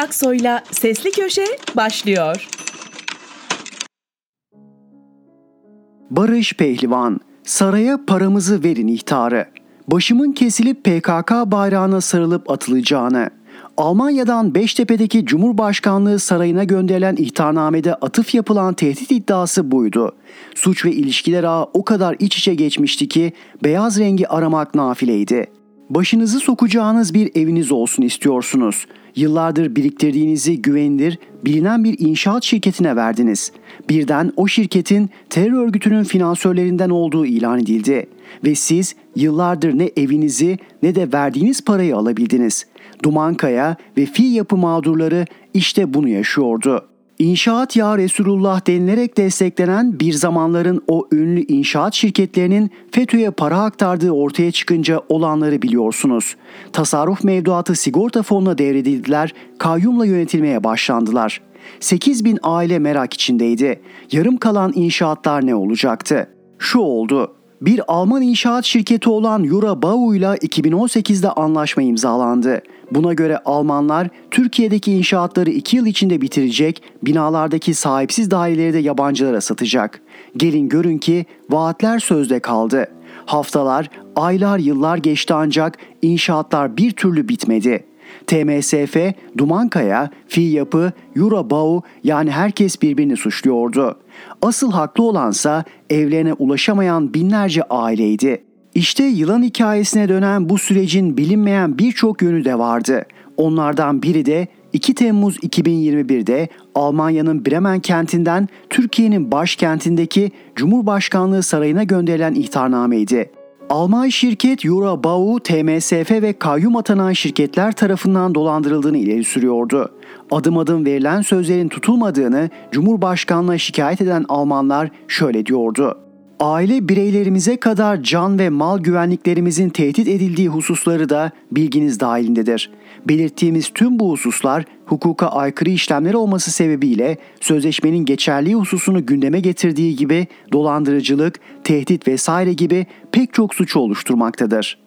Aksoy'la Sesli Köşe başlıyor. Barış Pehlivan, saraya paramızı verin ihtarı. Başımın kesilip PKK bayrağına sarılıp atılacağını, Almanya'dan Beştepe'deki Cumhurbaşkanlığı sarayına gönderilen ihtarnamede atıf yapılan tehdit iddiası buydu. Suç ve ilişkiler ağı o kadar iç içe geçmişti ki beyaz rengi aramak nafileydi. Başınızı sokacağınız bir eviniz olsun istiyorsunuz. Yıllardır biriktirdiğinizi güvenilir, bilinen bir inşaat şirketine verdiniz. Birden o şirketin terör örgütünün finansörlerinden olduğu ilan edildi. Ve siz yıllardır ne evinizi ne de verdiğiniz parayı alabildiniz. Dumankaya ve fi yapı mağdurları işte bunu yaşıyordu. İnşaat ya Resulullah denilerek desteklenen bir zamanların o ünlü inşaat şirketlerinin FETÖ'ye para aktardığı ortaya çıkınca olanları biliyorsunuz. Tasarruf mevduatı sigorta fonuna devredildiler, kayyumla yönetilmeye başlandılar. 8 bin aile merak içindeydi. Yarım kalan inşaatlar ne olacaktı? Şu oldu. Bir Alman inşaat şirketi olan Jura Bau ile 2018'de anlaşma imzalandı. Buna göre Almanlar Türkiye'deki inşaatları 2 yıl içinde bitirecek, binalardaki sahipsiz daireleri de yabancılara satacak. Gelin görün ki vaatler sözde kaldı. Haftalar, aylar, yıllar geçti ancak inşaatlar bir türlü bitmedi. TMSF, Dumankaya, Fi Yapı, Eurobau yani herkes birbirini suçluyordu. Asıl haklı olansa evlerine ulaşamayan binlerce aileydi. İşte yılan hikayesine dönen bu sürecin bilinmeyen birçok yönü de vardı. Onlardan biri de 2 Temmuz 2021'de Almanya'nın Bremen kentinden Türkiye'nin başkentindeki Cumhurbaşkanlığı sarayına gönderilen ihtarnameydi. Alman şirket Eurobau, TMSF ve kayyum atanan şirketler tarafından dolandırıldığını ileri sürüyordu. Adım adım verilen sözlerin tutulmadığını Cumhurbaşkanlığına şikayet eden Almanlar şöyle diyordu. Aile bireylerimize kadar can ve mal güvenliklerimizin tehdit edildiği hususları da bilginiz dahilindedir. Belirttiğimiz tüm bu hususlar hukuka aykırı işlemler olması sebebiyle sözleşmenin geçerliği hususunu gündeme getirdiği gibi dolandırıcılık, tehdit vesaire gibi pek çok suçu oluşturmaktadır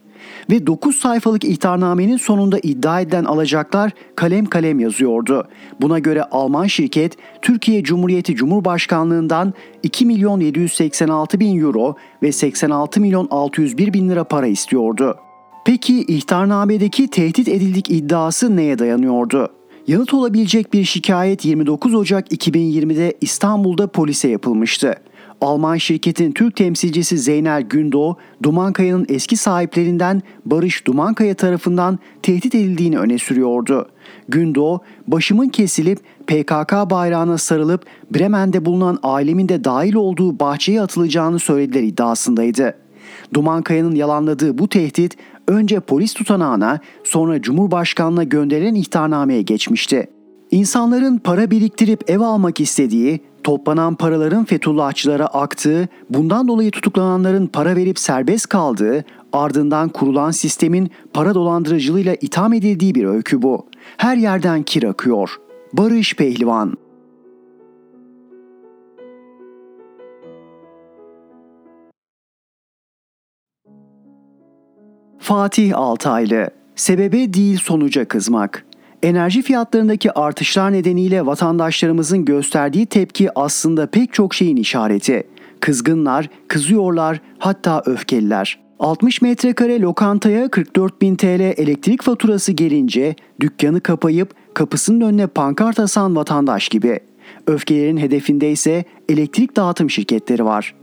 ve 9 sayfalık ihtarnamenin sonunda iddia edilen alacaklar kalem kalem yazıyordu. Buna göre Alman şirket Türkiye Cumhuriyeti Cumhurbaşkanlığından 2 milyon 786 bin euro ve 86 milyon 601 bin lira para istiyordu. Peki ihtarnamedeki tehdit edildik iddiası neye dayanıyordu? Yanıt olabilecek bir şikayet 29 Ocak 2020'de İstanbul'da polise yapılmıştı. Alman şirketin Türk temsilcisi Zeynel Gündoğ, Dumankaya'nın eski sahiplerinden Barış Dumankaya tarafından tehdit edildiğini öne sürüyordu. Gündoğ, başımın kesilip PKK bayrağına sarılıp Bremen'de bulunan ailemin de dahil olduğu bahçeye atılacağını söylediler iddiasındaydı. Dumankaya'nın yalanladığı bu tehdit önce polis tutanağına sonra Cumhurbaşkanlığına gönderilen ihtarnameye geçmişti. İnsanların para biriktirip ev almak istediği, toplanan paraların Fethullahçılara aktığı, bundan dolayı tutuklananların para verip serbest kaldığı, ardından kurulan sistemin para dolandırıcılığıyla itham edildiği bir öykü bu. Her yerden kir akıyor. Barış Pehlivan Fatih Altaylı Sebebe değil sonuca kızmak Enerji fiyatlarındaki artışlar nedeniyle vatandaşlarımızın gösterdiği tepki aslında pek çok şeyin işareti. Kızgınlar, kızıyorlar, hatta öfkeliler. 60 metrekare lokantaya 44 bin TL elektrik faturası gelince dükkanı kapayıp kapısının önüne pankart asan vatandaş gibi. Öfkelerin hedefinde ise elektrik dağıtım şirketleri var.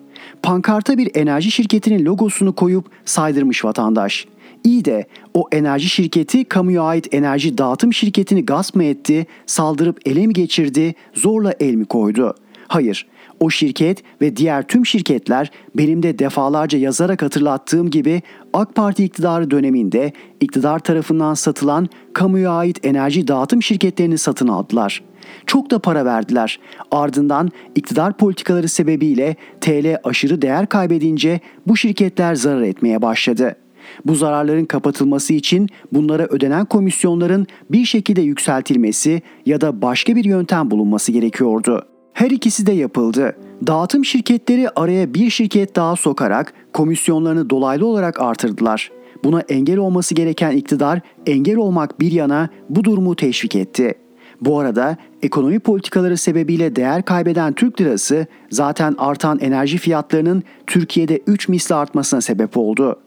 Pankarta bir enerji şirketinin logosunu koyup saydırmış vatandaş. İyi de o enerji şirketi kamuya ait enerji dağıtım şirketini gasp mı etti, saldırıp ele mi geçirdi, zorla el mi koydu? Hayır, o şirket ve diğer tüm şirketler benim de defalarca yazarak hatırlattığım gibi AK Parti iktidarı döneminde iktidar tarafından satılan kamuya ait enerji dağıtım şirketlerini satın aldılar. Çok da para verdiler. Ardından iktidar politikaları sebebiyle TL aşırı değer kaybedince bu şirketler zarar etmeye başladı. Bu zararların kapatılması için bunlara ödenen komisyonların bir şekilde yükseltilmesi ya da başka bir yöntem bulunması gerekiyordu. Her ikisi de yapıldı. Dağıtım şirketleri araya bir şirket daha sokarak komisyonlarını dolaylı olarak artırdılar. Buna engel olması gereken iktidar engel olmak bir yana bu durumu teşvik etti. Bu arada ekonomi politikaları sebebiyle değer kaybeden Türk lirası zaten artan enerji fiyatlarının Türkiye'de 3 misli artmasına sebep oldu.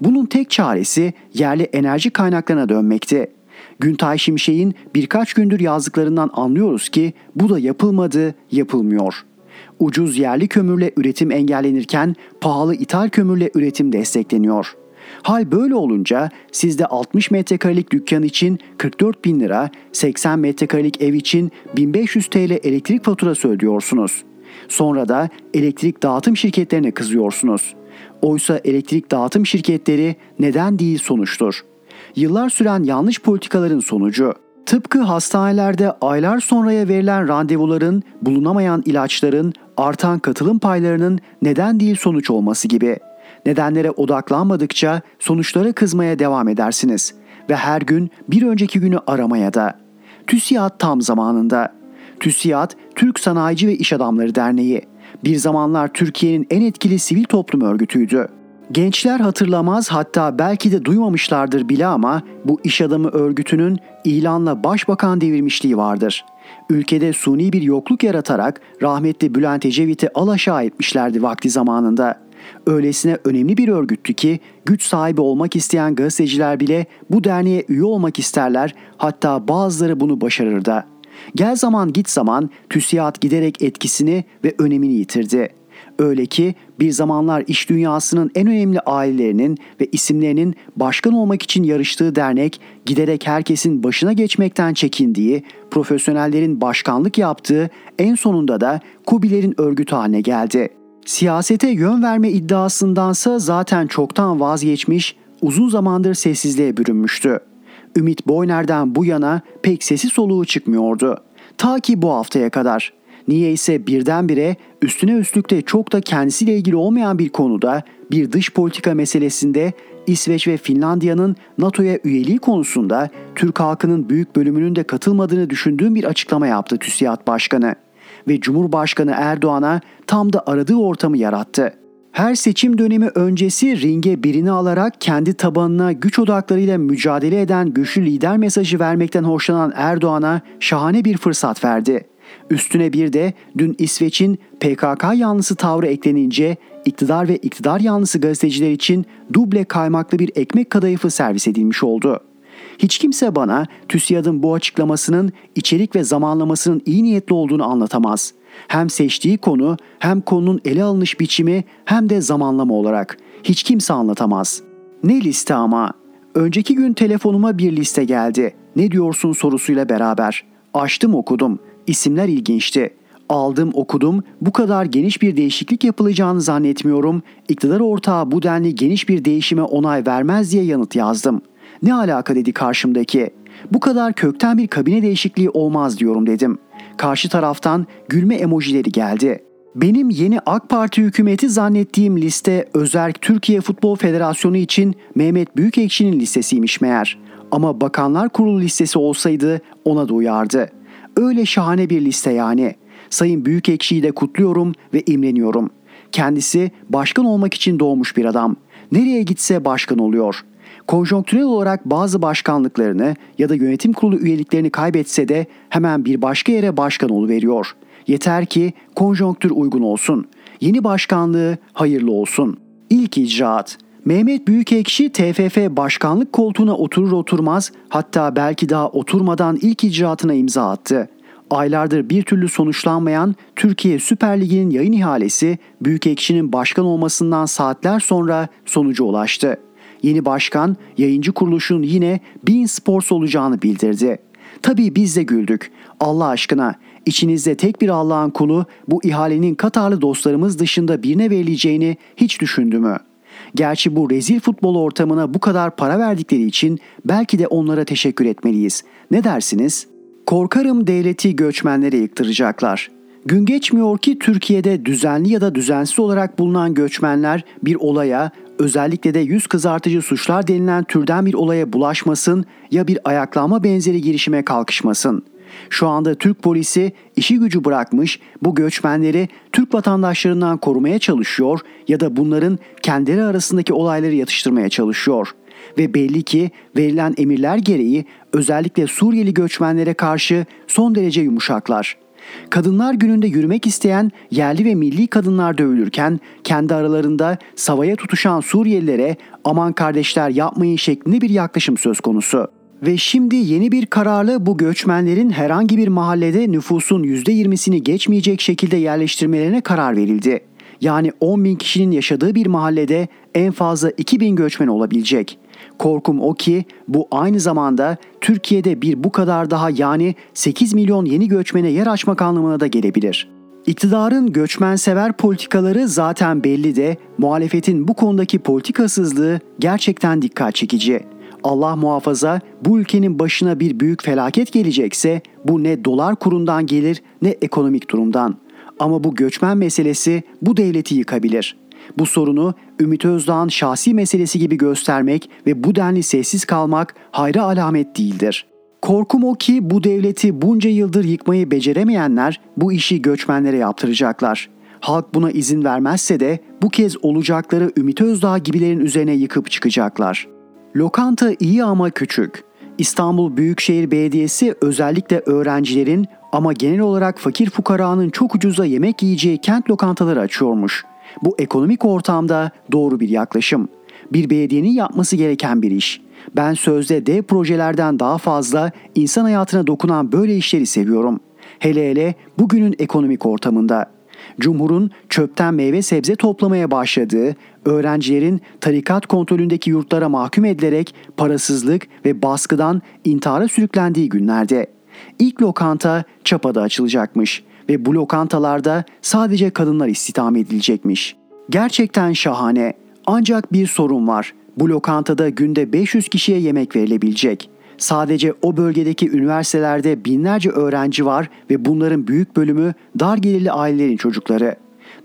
Bunun tek çaresi yerli enerji kaynaklarına dönmekti. Güntay Şimşek'in birkaç gündür yazdıklarından anlıyoruz ki bu da yapılmadı, yapılmıyor. Ucuz yerli kömürle üretim engellenirken pahalı ithal kömürle üretim destekleniyor. Hal böyle olunca siz de 60 metrekarelik dükkan için 44 bin lira, 80 metrekarelik ev için 1500 TL elektrik faturası ödüyorsunuz. Sonra da elektrik dağıtım şirketlerine kızıyorsunuz. Oysa elektrik dağıtım şirketleri neden değil sonuçtur. Yıllar süren yanlış politikaların sonucu. Tıpkı hastanelerde aylar sonraya verilen randevuların, bulunamayan ilaçların, artan katılım paylarının neden değil sonuç olması gibi. Nedenlere odaklanmadıkça sonuçlara kızmaya devam edersiniz ve her gün bir önceki günü aramaya da. TÜSİAD tam zamanında. TÜSİAD, Türk Sanayici ve İş Adamları Derneği. Bir zamanlar Türkiye'nin en etkili sivil toplum örgütüydü. Gençler hatırlamaz hatta belki de duymamışlardır bile ama bu iş adamı örgütünün ilanla başbakan devirmişliği vardır. Ülkede suni bir yokluk yaratarak rahmetli Bülent Ecevit'i alaşağı etmişlerdi vakti zamanında. Öylesine önemli bir örgüttü ki güç sahibi olmak isteyen gazeteciler bile bu derneğe üye olmak isterler hatta bazıları bunu başarır da. Gel zaman git zaman TÜSİAD giderek etkisini ve önemini yitirdi. Öyle ki bir zamanlar iş dünyasının en önemli ailelerinin ve isimlerinin başkan olmak için yarıştığı dernek giderek herkesin başına geçmekten çekindiği, profesyonellerin başkanlık yaptığı, en sonunda da Kubilerin örgütü haline geldi. Siyasete yön verme iddiasındansa zaten çoktan vazgeçmiş, uzun zamandır sessizliğe bürünmüştü. Ümit Boyner'den bu yana pek sesi soluğu çıkmıyordu. Ta ki bu haftaya kadar. Niye ise birdenbire üstüne üstlükte çok da kendisiyle ilgili olmayan bir konuda bir dış politika meselesinde İsveç ve Finlandiya'nın NATO'ya üyeliği konusunda Türk halkının büyük bölümünün de katılmadığını düşündüğüm bir açıklama yaptı TÜSİAD Başkanı ve Cumhurbaşkanı Erdoğan'a tam da aradığı ortamı yarattı. Her seçim dönemi öncesi ringe birini alarak kendi tabanına güç odaklarıyla mücadele eden güçlü lider mesajı vermekten hoşlanan Erdoğan'a şahane bir fırsat verdi. Üstüne bir de dün İsveç'in PKK yanlısı tavrı eklenince iktidar ve iktidar yanlısı gazeteciler için duble kaymaklı bir ekmek kadayıfı servis edilmiş oldu. Hiç kimse bana TÜSİAD'ın bu açıklamasının içerik ve zamanlamasının iyi niyetli olduğunu anlatamaz. Hem seçtiği konu hem konunun ele alınış biçimi hem de zamanlama olarak. Hiç kimse anlatamaz. Ne liste ama? Önceki gün telefonuma bir liste geldi. Ne diyorsun sorusuyla beraber. Açtım okudum. İsimler ilginçti. Aldım okudum. Bu kadar geniş bir değişiklik yapılacağını zannetmiyorum. İktidar ortağı bu denli geniş bir değişime onay vermez diye yanıt yazdım. Ne alaka dedi karşımdaki. Bu kadar kökten bir kabine değişikliği olmaz diyorum dedim. Karşı taraftan gülme emojileri geldi. Benim yeni AK Parti hükümeti zannettiğim liste Özerk Türkiye Futbol Federasyonu için Mehmet Büyükekşi'nin listesiymiş meğer. Ama Bakanlar Kurulu listesi olsaydı ona da uyardı. Öyle şahane bir liste yani. Sayın Büyükekşi'yi de kutluyorum ve imreniyorum. Kendisi başkan olmak için doğmuş bir adam. Nereye gitse başkan oluyor. Konjonktürel olarak bazı başkanlıklarını ya da yönetim kurulu üyeliklerini kaybetse de hemen bir başka yere başkan veriyor. Yeter ki konjonktür uygun olsun. Yeni başkanlığı hayırlı olsun. İlk icraat. Mehmet Büyükekşi TFF başkanlık koltuğuna oturur oturmaz hatta belki daha oturmadan ilk icraatına imza attı. Aylardır bir türlü sonuçlanmayan Türkiye Süper Ligi'nin yayın ihalesi Büyükekşi'nin başkan olmasından saatler sonra sonuca ulaştı. Yeni başkan yayıncı kuruluşun yine Bein Sports olacağını bildirdi. Tabii biz de güldük. Allah aşkına içinizde tek bir Allah'ın kulu bu ihalenin Katarlı dostlarımız dışında birine verileceğini hiç düşündü mü? Gerçi bu rezil futbol ortamına bu kadar para verdikleri için belki de onlara teşekkür etmeliyiz. Ne dersiniz? Korkarım devleti göçmenlere yıktıracaklar. Gün geçmiyor ki Türkiye'de düzenli ya da düzensiz olarak bulunan göçmenler bir olaya, özellikle de yüz kızartıcı suçlar denilen türden bir olaya bulaşmasın ya bir ayaklanma benzeri girişime kalkışmasın. Şu anda Türk polisi işi gücü bırakmış bu göçmenleri Türk vatandaşlarından korumaya çalışıyor ya da bunların kendileri arasındaki olayları yatıştırmaya çalışıyor. Ve belli ki verilen emirler gereği özellikle Suriyeli göçmenlere karşı son derece yumuşaklar. Kadınlar gününde yürümek isteyen yerli ve milli kadınlar dövülürken kendi aralarında savaya tutuşan Suriyelilere aman kardeşler yapmayın şeklinde bir yaklaşım söz konusu. Ve şimdi yeni bir kararla bu göçmenlerin herhangi bir mahallede nüfusun %20'sini geçmeyecek şekilde yerleştirmelerine karar verildi. Yani 10 bin kişinin yaşadığı bir mahallede en fazla 2 bin göçmen olabilecek. Korkum o ki bu aynı zamanda Türkiye'de bir bu kadar daha yani 8 milyon yeni göçmene yer açmak anlamına da gelebilir. İktidarın göçmensever politikaları zaten belli de muhalefetin bu konudaki politikasızlığı gerçekten dikkat çekici. Allah muhafaza bu ülkenin başına bir büyük felaket gelecekse bu ne dolar kurundan gelir ne ekonomik durumdan. Ama bu göçmen meselesi bu devleti yıkabilir. Bu sorunu Ümit Özdağ'ın şahsi meselesi gibi göstermek ve bu denli sessiz kalmak hayra alamet değildir. Korkum o ki bu devleti bunca yıldır yıkmayı beceremeyenler bu işi göçmenlere yaptıracaklar. Halk buna izin vermezse de bu kez olacakları Ümit Özdağ gibilerin üzerine yıkıp çıkacaklar. Lokanta iyi ama küçük. İstanbul Büyükşehir Belediyesi özellikle öğrencilerin ama genel olarak fakir fukaranın çok ucuza yemek yiyeceği kent lokantaları açıyormuş. Bu ekonomik ortamda doğru bir yaklaşım. Bir belediyenin yapması gereken bir iş. Ben sözde dev projelerden daha fazla insan hayatına dokunan böyle işleri seviyorum. Hele hele bugünün ekonomik ortamında. Cumhur'un çöpten meyve sebze toplamaya başladığı, öğrencilerin tarikat kontrolündeki yurtlara mahkum edilerek parasızlık ve baskıdan intihara sürüklendiği günlerde. İlk lokanta Çapa'da açılacakmış ve bu lokantalarda sadece kadınlar istihdam edilecekmiş. Gerçekten şahane. Ancak bir sorun var. Bu lokantada günde 500 kişiye yemek verilebilecek. Sadece o bölgedeki üniversitelerde binlerce öğrenci var ve bunların büyük bölümü dar gelirli ailelerin çocukları.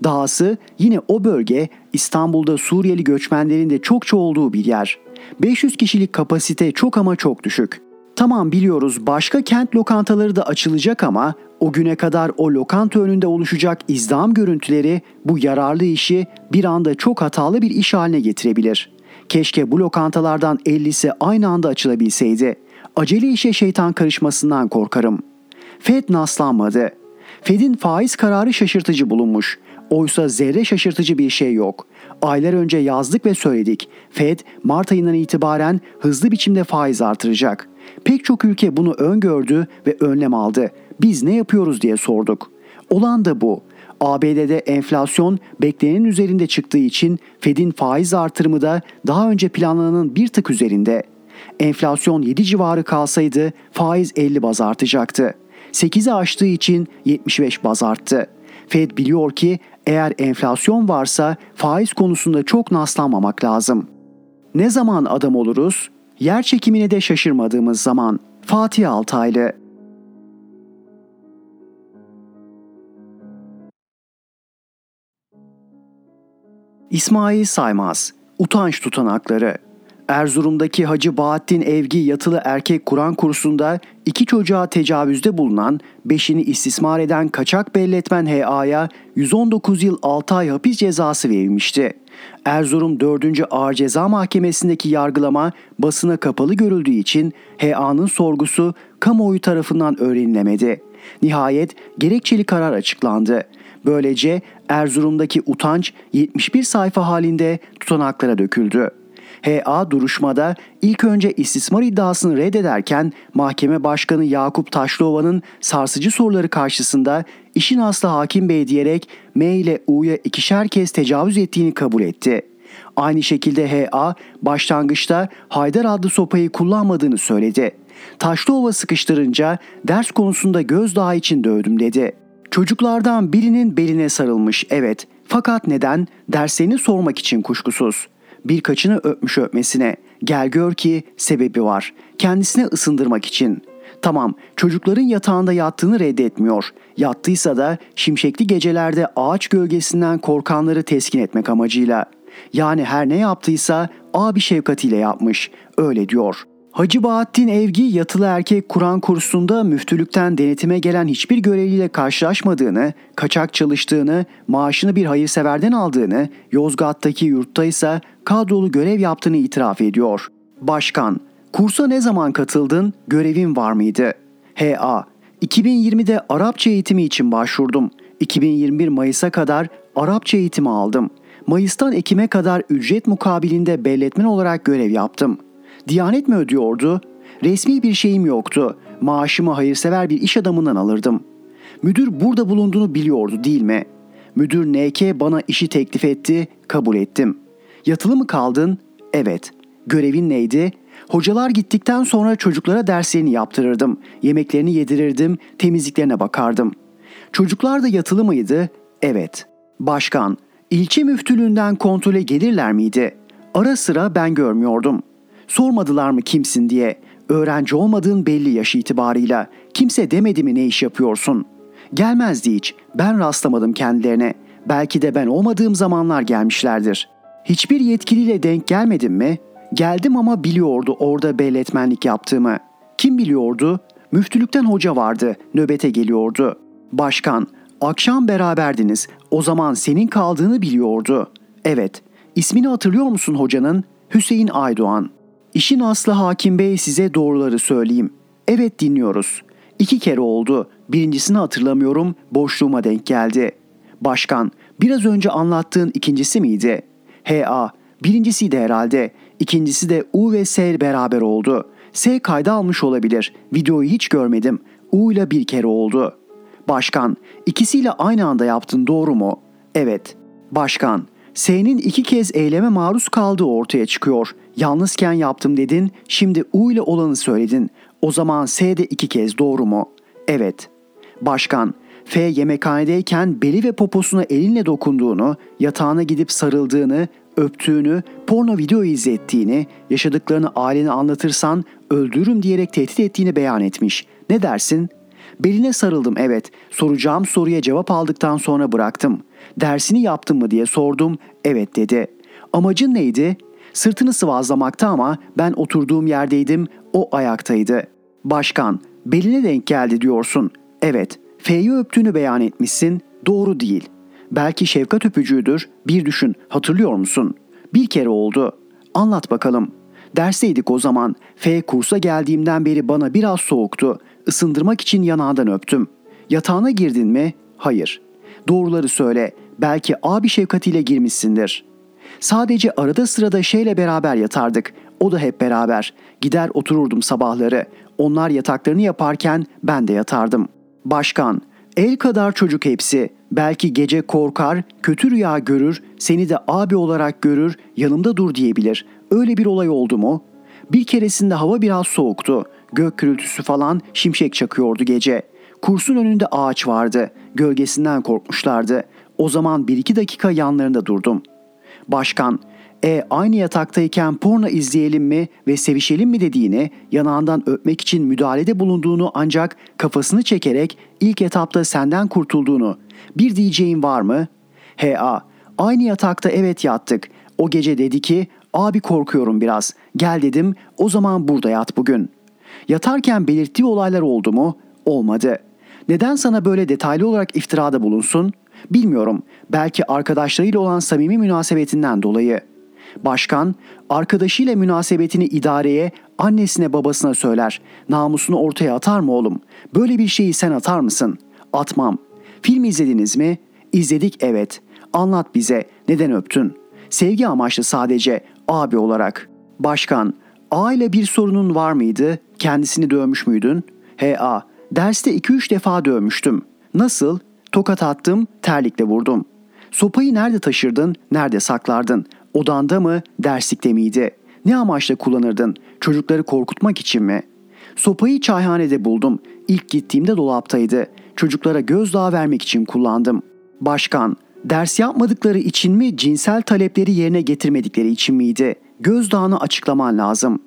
Dahası yine o bölge İstanbul'da Suriyeli göçmenlerin de çokça olduğu bir yer. 500 kişilik kapasite çok ama çok düşük. Tamam biliyoruz başka kent lokantaları da açılacak ama o güne kadar o lokanta önünde oluşacak izdam görüntüleri bu yararlı işi bir anda çok hatalı bir iş haline getirebilir. Keşke bu lokantalardan 50'si aynı anda açılabilseydi. Acele işe şeytan karışmasından korkarım. Fed naslanmadı. Fed'in faiz kararı şaşırtıcı bulunmuş. Oysa zerre şaşırtıcı bir şey yok. Aylar önce yazdık ve söyledik. Fed Mart ayından itibaren hızlı biçimde faiz artıracak. Pek çok ülke bunu öngördü ve önlem aldı. Biz ne yapıyoruz diye sorduk. Olan da bu. ABD'de enflasyon beklenenin üzerinde çıktığı için Fed'in faiz artırımı da daha önce planlananın bir tık üzerinde. Enflasyon 7 civarı kalsaydı faiz 50 baz artacaktı. 8'i aştığı için 75 baz arttı. Fed biliyor ki eğer enflasyon varsa faiz konusunda çok naslanmamak lazım. Ne zaman adam oluruz? Yer çekimine de şaşırmadığımız zaman. Fatih Altaylı İsmail Saymaz Utanç tutanakları Erzurum'daki Hacı Bahattin Evgi yatılı erkek Kur'an kursunda iki çocuğa tecavüzde bulunan, beşini istismar eden kaçak belletmen HA'ya 119 yıl 6 ay hapis cezası verilmişti. Erzurum 4. Ağır Ceza Mahkemesi'ndeki yargılama basına kapalı görüldüğü için HA'nın sorgusu kamuoyu tarafından öğrenilemedi. Nihayet gerekçeli karar açıklandı. Böylece Erzurum'daki utanç 71 sayfa halinde tutanaklara döküldü. HA duruşmada ilk önce istismar iddiasını reddederken mahkeme başkanı Yakup Taşlıova'nın sarsıcı soruları karşısında işin aslı hakim bey diyerek M ile U'ya ikişer kez tecavüz ettiğini kabul etti. Aynı şekilde HA başlangıçta Haydar adlı sopayı kullanmadığını söyledi. Taşlıova sıkıştırınca ders konusunda gözdağı için dövdüm dedi. Çocuklardan birinin beline sarılmış evet fakat neden derslerini sormak için kuşkusuz birkaçını öpmüş öpmesine. Gel gör ki sebebi var. Kendisine ısındırmak için. Tamam çocukların yatağında yattığını reddetmiyor. Yattıysa da şimşekli gecelerde ağaç gölgesinden korkanları teskin etmek amacıyla. Yani her ne yaptıysa abi şefkatiyle yapmış. Öyle diyor.'' Hacı Bahattin Evgi yatılı erkek Kur'an kursunda müftülükten denetime gelen hiçbir görevliyle karşılaşmadığını, kaçak çalıştığını, maaşını bir hayırseverden aldığını, Yozgat'taki yurtta ise kadrolu görev yaptığını itiraf ediyor. Başkan, kursa ne zaman katıldın? Görevin var mıydı? HA, 2020'de Arapça eğitimi için başvurdum. 2021 Mayıs'a kadar Arapça eğitimi aldım. Mayıs'tan Ekim'e kadar ücret mukabilinde belletmen olarak görev yaptım. Diyanet mi ödüyordu? Resmi bir şeyim yoktu. Maaşımı hayırsever bir iş adamından alırdım. Müdür burada bulunduğunu biliyordu değil mi? Müdür NK bana işi teklif etti, kabul ettim. Yatılı mı kaldın? Evet. Görevin neydi? Hocalar gittikten sonra çocuklara derslerini yaptırırdım. Yemeklerini yedirirdim, temizliklerine bakardım. Çocuklar da yatılı mıydı? Evet. Başkan, ilçe müftülüğünden kontrole gelirler miydi? Ara sıra ben görmüyordum. Sormadılar mı kimsin diye. Öğrenci olmadığın belli yaş itibarıyla. Kimse demedi mi ne iş yapıyorsun? Gelmezdi hiç. Ben rastlamadım kendilerine. Belki de ben olmadığım zamanlar gelmişlerdir. Hiçbir yetkiliyle denk gelmedim mi? Geldim ama biliyordu orada belletmenlik yaptığımı. Kim biliyordu? Müftülükten hoca vardı, nöbete geliyordu. Başkan, akşam beraberdiniz. O zaman senin kaldığını biliyordu. Evet, ismini hatırlıyor musun hocanın? Hüseyin Aydoğan. İşin aslı Hakim Bey size doğruları söyleyeyim. Evet dinliyoruz. İki kere oldu. Birincisini hatırlamıyorum, boşluğuma denk geldi. Başkan, biraz önce anlattığın ikincisi miydi? HA, birincisiydi herhalde. İkincisi de U ve S beraber oldu. S kayda almış olabilir. Videoyu hiç görmedim. U ile bir kere oldu. Başkan, ikisiyle aynı anda yaptın doğru mu? Evet. Başkan, S'nin iki kez eyleme maruz kaldığı ortaya çıkıyor. Yalnızken yaptım dedin, şimdi U ile olanı söyledin. O zaman S de iki kez doğru mu? Evet. Başkan, F yemekhanedeyken beli ve poposuna elinle dokunduğunu, yatağına gidip sarıldığını, öptüğünü, porno video izlettiğini, yaşadıklarını ailene anlatırsan öldürürüm diyerek tehdit ettiğini beyan etmiş. Ne dersin? Beline sarıldım evet. Soracağım soruya cevap aldıktan sonra bıraktım. Dersini yaptın mı diye sordum. Evet dedi. Amacın neydi? Sırtını sıvazlamakta ama ben oturduğum yerdeydim, o ayaktaydı. Başkan, beline denk geldi diyorsun. Evet, F'yi öptüğünü beyan etmişsin. Doğru değil. Belki şefkat öpücüğüdür. Bir düşün, hatırlıyor musun? Bir kere oldu. Anlat bakalım. Dersteydik o zaman. F kursa geldiğimden beri bana biraz soğuktu. Isındırmak için yanağından öptüm. Yatağına girdin mi? Hayır. Doğruları söyle. Belki abi şefkatiyle girmişsindir. Sadece arada sırada şeyle beraber yatardık. O da hep beraber. Gider otururdum sabahları. Onlar yataklarını yaparken ben de yatardım. Başkan, el kadar çocuk hepsi. Belki gece korkar, kötü rüya görür, seni de abi olarak görür, yanımda dur diyebilir. Öyle bir olay oldu mu? Bir keresinde hava biraz soğuktu. Gök gürültüsü falan şimşek çakıyordu gece. Kursun önünde ağaç vardı. Gölgesinden korkmuşlardı. O zaman bir iki dakika yanlarında durdum. Başkan, e aynı yataktayken porno izleyelim mi ve sevişelim mi dediğini, yanağından öpmek için müdahalede bulunduğunu ancak kafasını çekerek ilk etapta senden kurtulduğunu, bir diyeceğin var mı? HA, aynı yatakta evet yattık. O gece dedi ki, abi korkuyorum biraz. Gel dedim, o zaman burada yat bugün. Yatarken belirttiği olaylar oldu mu? Olmadı. Neden sana böyle detaylı olarak iftirada bulunsun? Bilmiyorum. Belki arkadaşlarıyla olan samimi münasebetinden dolayı. Başkan, arkadaşıyla münasebetini idareye, annesine babasına söyler. Namusunu ortaya atar mı oğlum? Böyle bir şeyi sen atar mısın? Atmam. Film izlediniz mi? İzledik evet. Anlat bize. Neden öptün? Sevgi amaçlı sadece abi olarak. Başkan, A ile bir sorunun var mıydı? Kendisini dövmüş müydün? H.A. Derste 2-3 defa dövmüştüm. Nasıl? Tokat attım, terlikle vurdum. Sopayı nerede taşırdın, nerede saklardın? Odanda mı, derslikte miydi? Ne amaçla kullanırdın? Çocukları korkutmak için mi? Sopayı çayhanede buldum. İlk gittiğimde dolaptaydı. Çocuklara gözdağı vermek için kullandım. Başkan, ders yapmadıkları için mi, cinsel talepleri yerine getirmedikleri için miydi? Gözdağını açıklaman lazım.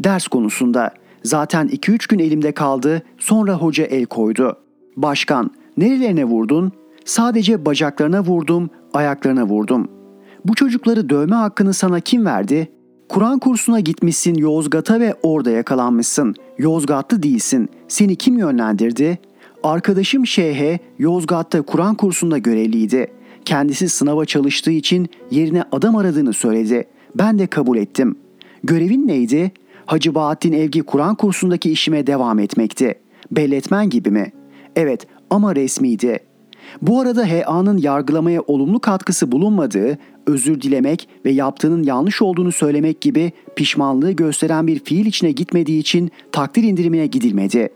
Ders konusunda. Zaten 2-3 gün elimde kaldı, sonra hoca el koydu. Başkan, nerelerine vurdun? Sadece bacaklarına vurdum, ayaklarına vurdum. Bu çocukları dövme hakkını sana kim verdi? Kur'an kursuna gitmişsin Yozgat'a ve orada yakalanmışsın. Yozgatlı değilsin. Seni kim yönlendirdi? Arkadaşım Şeyhe Yozgat'ta Kur'an kursunda görevliydi. Kendisi sınava çalıştığı için yerine adam aradığını söyledi. Ben de kabul ettim. Görevin neydi? Hacı Bahattin Evgi Kur'an kursundaki işime devam etmekti. Belletmen gibi mi? Evet ama resmiydi. Bu arada HA'nın yargılamaya olumlu katkısı bulunmadığı, özür dilemek ve yaptığının yanlış olduğunu söylemek gibi pişmanlığı gösteren bir fiil içine gitmediği için takdir indirimine gidilmedi.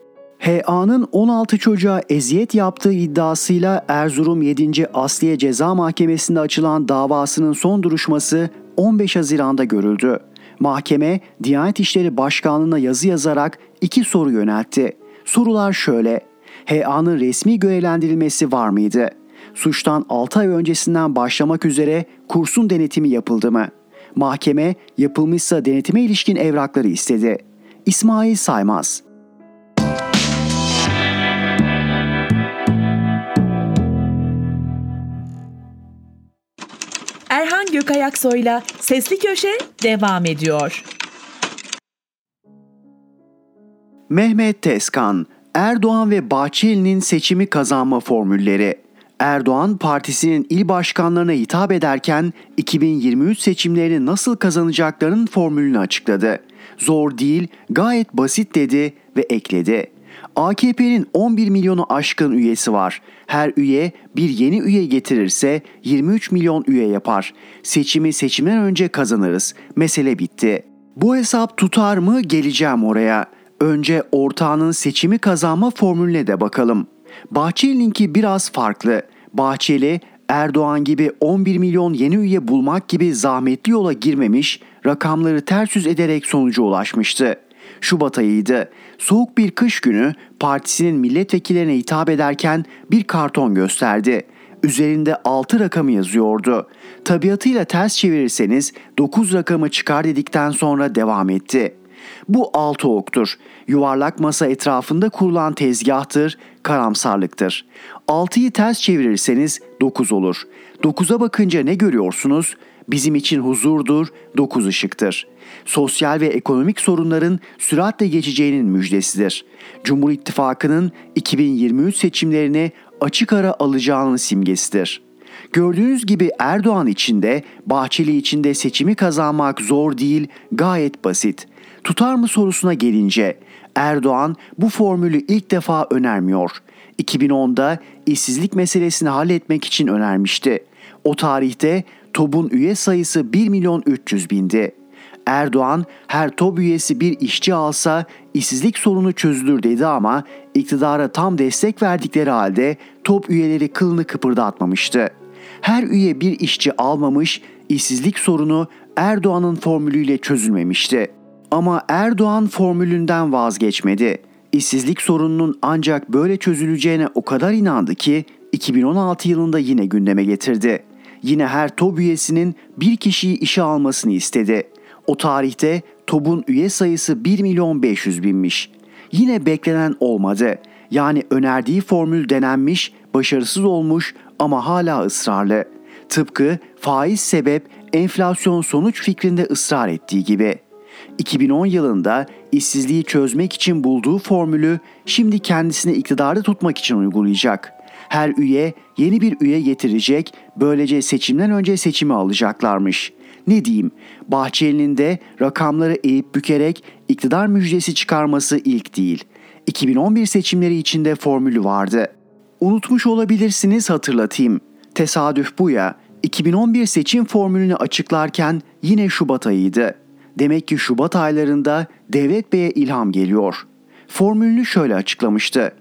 HA'nın 16 çocuğa eziyet yaptığı iddiasıyla Erzurum 7. Asliye Ceza Mahkemesi'nde açılan davasının son duruşması 15 Haziran'da görüldü. Mahkeme, Diyanet İşleri Başkanlığı'na yazı yazarak iki soru yöneltti. Sorular şöyle. HA'nın resmi görevlendirilmesi var mıydı? Suçtan 6 ay öncesinden başlamak üzere kursun denetimi yapıldı mı? Mahkeme yapılmışsa denetime ilişkin evrakları istedi. İsmail Saymaz Erhan Gökayaksoy'la Sesli Köşe devam ediyor. Mehmet Tezkan, Erdoğan ve Bahçeli'nin seçimi kazanma formülleri. Erdoğan partisinin il başkanlarına hitap ederken 2023 seçimlerini nasıl kazanacaklarının formülünü açıkladı. Zor değil, gayet basit dedi ve ekledi. AKP'nin 11 milyonu aşkın üyesi var. Her üye bir yeni üye getirirse 23 milyon üye yapar. Seçimi seçimden önce kazanırız. Mesele bitti. Bu hesap tutar mı geleceğim oraya. Önce ortağının seçimi kazanma formülüne de bakalım. Bahçeli'ninki biraz farklı. Bahçeli Erdoğan gibi 11 milyon yeni üye bulmak gibi zahmetli yola girmemiş, rakamları ters yüz ederek sonuca ulaşmıştı. Şubat ayıydı. Soğuk bir kış günü partisinin milletvekillerine hitap ederken bir karton gösterdi. Üzerinde 6 rakamı yazıyordu. Tabiatıyla ters çevirirseniz 9 rakamı çıkar dedikten sonra devam etti. Bu altı oktur. Yuvarlak masa etrafında kurulan tezgahtır, karamsarlıktır. 6'yı ters çevirirseniz 9 olur. 9'a bakınca ne görüyorsunuz? Bizim için huzurdur, 9 ışıktır. Sosyal ve ekonomik sorunların süratle geçeceğinin müjdesidir. Cumhur İttifakı'nın 2023 seçimlerini açık ara alacağının simgesidir. Gördüğünüz gibi Erdoğan için de Bahçeli için de seçimi kazanmak zor değil, gayet basit. Tutar mı sorusuna gelince Erdoğan bu formülü ilk defa önermiyor. 2010'da işsizlik meselesini halletmek için önermişti. O tarihte TOB'un üye sayısı 1 milyon 300 bindi. Erdoğan her TOB üyesi bir işçi alsa işsizlik sorunu çözülür dedi ama iktidara tam destek verdikleri halde TOB üyeleri kılını kıpırdatmamıştı. Her üye bir işçi almamış, işsizlik sorunu Erdoğan'ın formülüyle çözülmemişti. Ama Erdoğan formülünden vazgeçmedi. İşsizlik sorununun ancak böyle çözüleceğine o kadar inandı ki 2016 yılında yine gündeme getirdi. Yine her TOB üyesinin bir kişiyi işe almasını istedi. O tarihte TOB'un üye sayısı 1 milyon 500 binmiş. Yine beklenen olmadı. Yani önerdiği formül denenmiş, başarısız olmuş ama hala ısrarlı. Tıpkı faiz sebep enflasyon sonuç fikrinde ısrar ettiği gibi. 2010 yılında işsizliği çözmek için bulduğu formülü şimdi kendisini iktidarda tutmak için uygulayacak. Her üye yeni bir üye getirecek, böylece seçimden önce seçimi alacaklarmış. Ne diyeyim, Bahçeli'nin de rakamları eğip bükerek iktidar müjdesi çıkarması ilk değil. 2011 seçimleri içinde formülü vardı. Unutmuş olabilirsiniz hatırlatayım. Tesadüf bu ya. 2011 seçim formülünü açıklarken yine Şubat ayıydı. Demek ki Şubat aylarında Devlet Bey'e ilham geliyor. Formülünü şöyle açıklamıştı.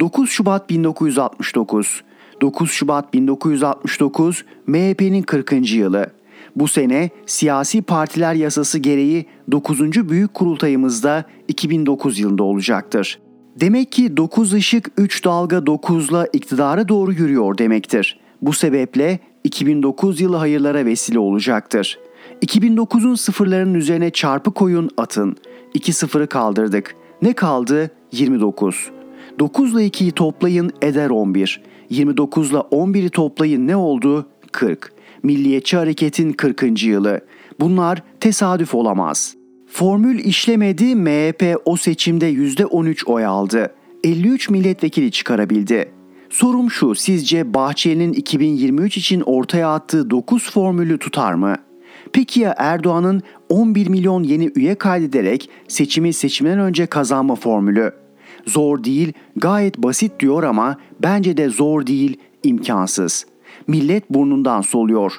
9 Şubat 1969 9 Şubat 1969 MHP'nin 40. yılı. Bu sene siyasi partiler yasası gereği 9. büyük kurultayımızda 2009 yılında olacaktır. Demek ki 9 ışık 3 dalga 9'la iktidara doğru yürüyor demektir. Bu sebeple 2009 yılı hayırlara vesile olacaktır. 2009'un sıfırlarının üzerine çarpı koyun atın. 2 sıfırı kaldırdık. Ne kaldı? 29. 9 ile 2'yi toplayın eder 11. 29 ile 11'i toplayın ne oldu? 40. Milliyetçi Hareket'in 40. yılı. Bunlar tesadüf olamaz. Formül işlemedi MHP o seçimde %13 oy aldı. 53 milletvekili çıkarabildi. Sorum şu sizce Bahçeli'nin 2023 için ortaya attığı 9 formülü tutar mı? Peki ya Erdoğan'ın 11 milyon yeni üye kaydederek seçimi seçimden önce kazanma formülü? Zor değil, gayet basit diyor ama bence de zor değil, imkansız. Millet burnundan soluyor.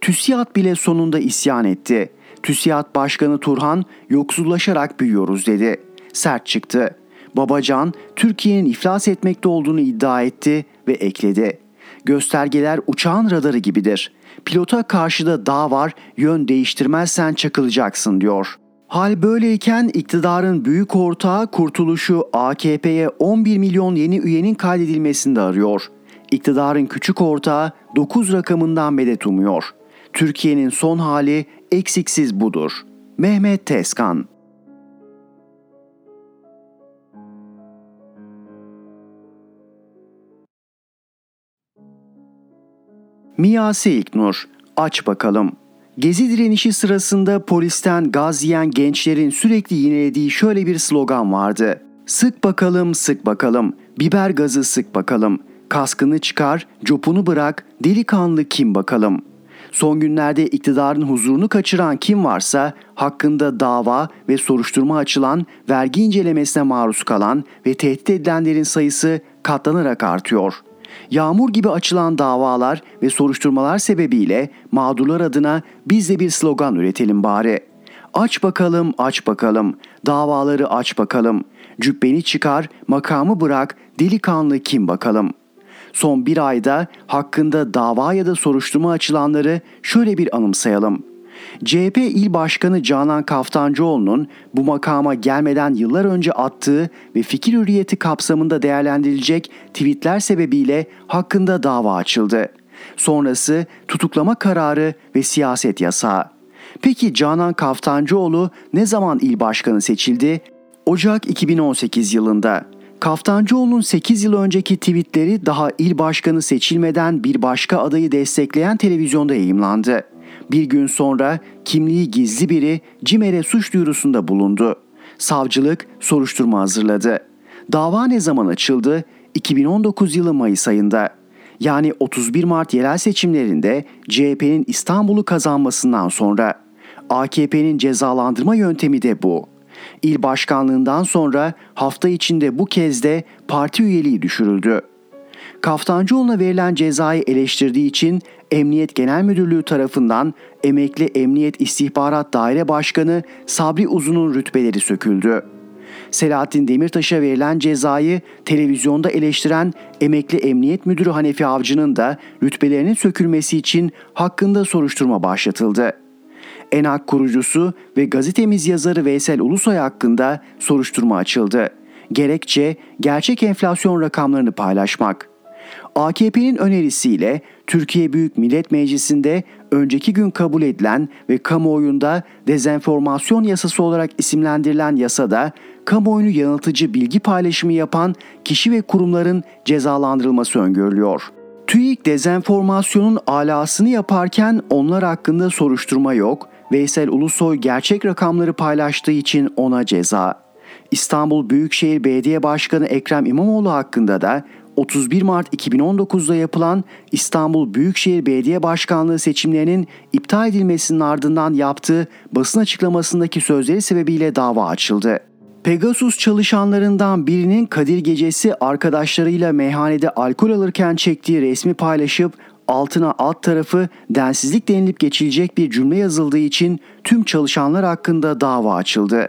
TÜSİAD bile sonunda isyan etti. TÜSİAD Başkanı Turhan yoksullaşarak büyüyoruz dedi. Sert çıktı. Babacan Türkiye'nin iflas etmekte olduğunu iddia etti ve ekledi. Göstergeler uçağın radarı gibidir. Pilota karşıda dağ var, yön değiştirmezsen çakılacaksın diyor. Hal böyleyken iktidarın büyük ortağı kurtuluşu AKP'ye 11 milyon yeni üyenin kaydedilmesinde arıyor. İktidarın küçük ortağı 9 rakamından medet umuyor. Türkiye'nin son hali eksiksiz budur. Mehmet Tezkan Miyase İlknur, aç bakalım. Gezi direnişi sırasında polisten gaz yiyen gençlerin sürekli yinelediği şöyle bir slogan vardı. Sık bakalım, sık bakalım, biber gazı sık bakalım, kaskını çıkar, copunu bırak, delikanlı kim bakalım. Son günlerde iktidarın huzurunu kaçıran kim varsa hakkında dava ve soruşturma açılan, vergi incelemesine maruz kalan ve tehdit edilenlerin sayısı katlanarak artıyor.'' Yağmur gibi açılan davalar ve soruşturmalar sebebiyle mağdurlar adına biz de bir slogan üretelim bari. Aç bakalım, aç bakalım, davaları aç bakalım. Cübbeni çıkar, makamı bırak, delikanlı kim bakalım. Son bir ayda hakkında dava ya da soruşturma açılanları şöyle bir anımsayalım.'' CHP İl Başkanı Canan Kaftancıoğlu'nun bu makama gelmeden yıllar önce attığı ve fikir hürriyeti kapsamında değerlendirilecek tweetler sebebiyle hakkında dava açıldı. Sonrası tutuklama kararı ve siyaset yasağı. Peki Canan Kaftancıoğlu ne zaman il başkanı seçildi? Ocak 2018 yılında. Kaftancıoğlu'nun 8 yıl önceki tweetleri daha il başkanı seçilmeden bir başka adayı destekleyen televizyonda yayımlandı. Bir gün sonra kimliği gizli biri CİMER'e suç duyurusunda bulundu. Savcılık soruşturma hazırladı. Dava ne zaman açıldı? 2019 yılı Mayıs ayında. Yani 31 Mart yerel seçimlerinde CHP'nin İstanbul'u kazanmasından sonra AKP'nin cezalandırma yöntemi de bu. İl başkanlığından sonra hafta içinde bu kez de parti üyeliği düşürüldü. Kaftancıoğlu'na verilen cezayı eleştirdiği için Emniyet Genel Müdürlüğü tarafından emekli Emniyet İstihbarat Daire Başkanı Sabri Uzun'un rütbeleri söküldü. Selahattin Demirtaş'a verilen cezayı televizyonda eleştiren emekli Emniyet Müdürü Hanefi Avcı'nın da rütbelerinin sökülmesi için hakkında soruşturma başlatıldı. ENAK kurucusu ve gazetemiz yazarı Veysel Ulusoy hakkında soruşturma açıldı. Gerekçe gerçek enflasyon rakamlarını paylaşmak. AKP'nin önerisiyle Türkiye Büyük Millet Meclisi'nde önceki gün kabul edilen ve kamuoyunda dezenformasyon yasası olarak isimlendirilen yasada kamuoyunu yanıltıcı bilgi paylaşımı yapan kişi ve kurumların cezalandırılması öngörülüyor. TÜİK dezenformasyonun alasını yaparken onlar hakkında soruşturma yok, Veysel Ulusoy gerçek rakamları paylaştığı için ona ceza. İstanbul Büyükşehir Belediye Başkanı Ekrem İmamoğlu hakkında da 31 Mart 2019'da yapılan İstanbul Büyükşehir Belediye Başkanlığı seçimlerinin iptal edilmesinin ardından yaptığı basın açıklamasındaki sözleri sebebiyle dava açıldı. Pegasus çalışanlarından birinin Kadir Gecesi arkadaşlarıyla meyhanede alkol alırken çektiği resmi paylaşıp altına alt tarafı densizlik denilip geçilecek bir cümle yazıldığı için tüm çalışanlar hakkında dava açıldı.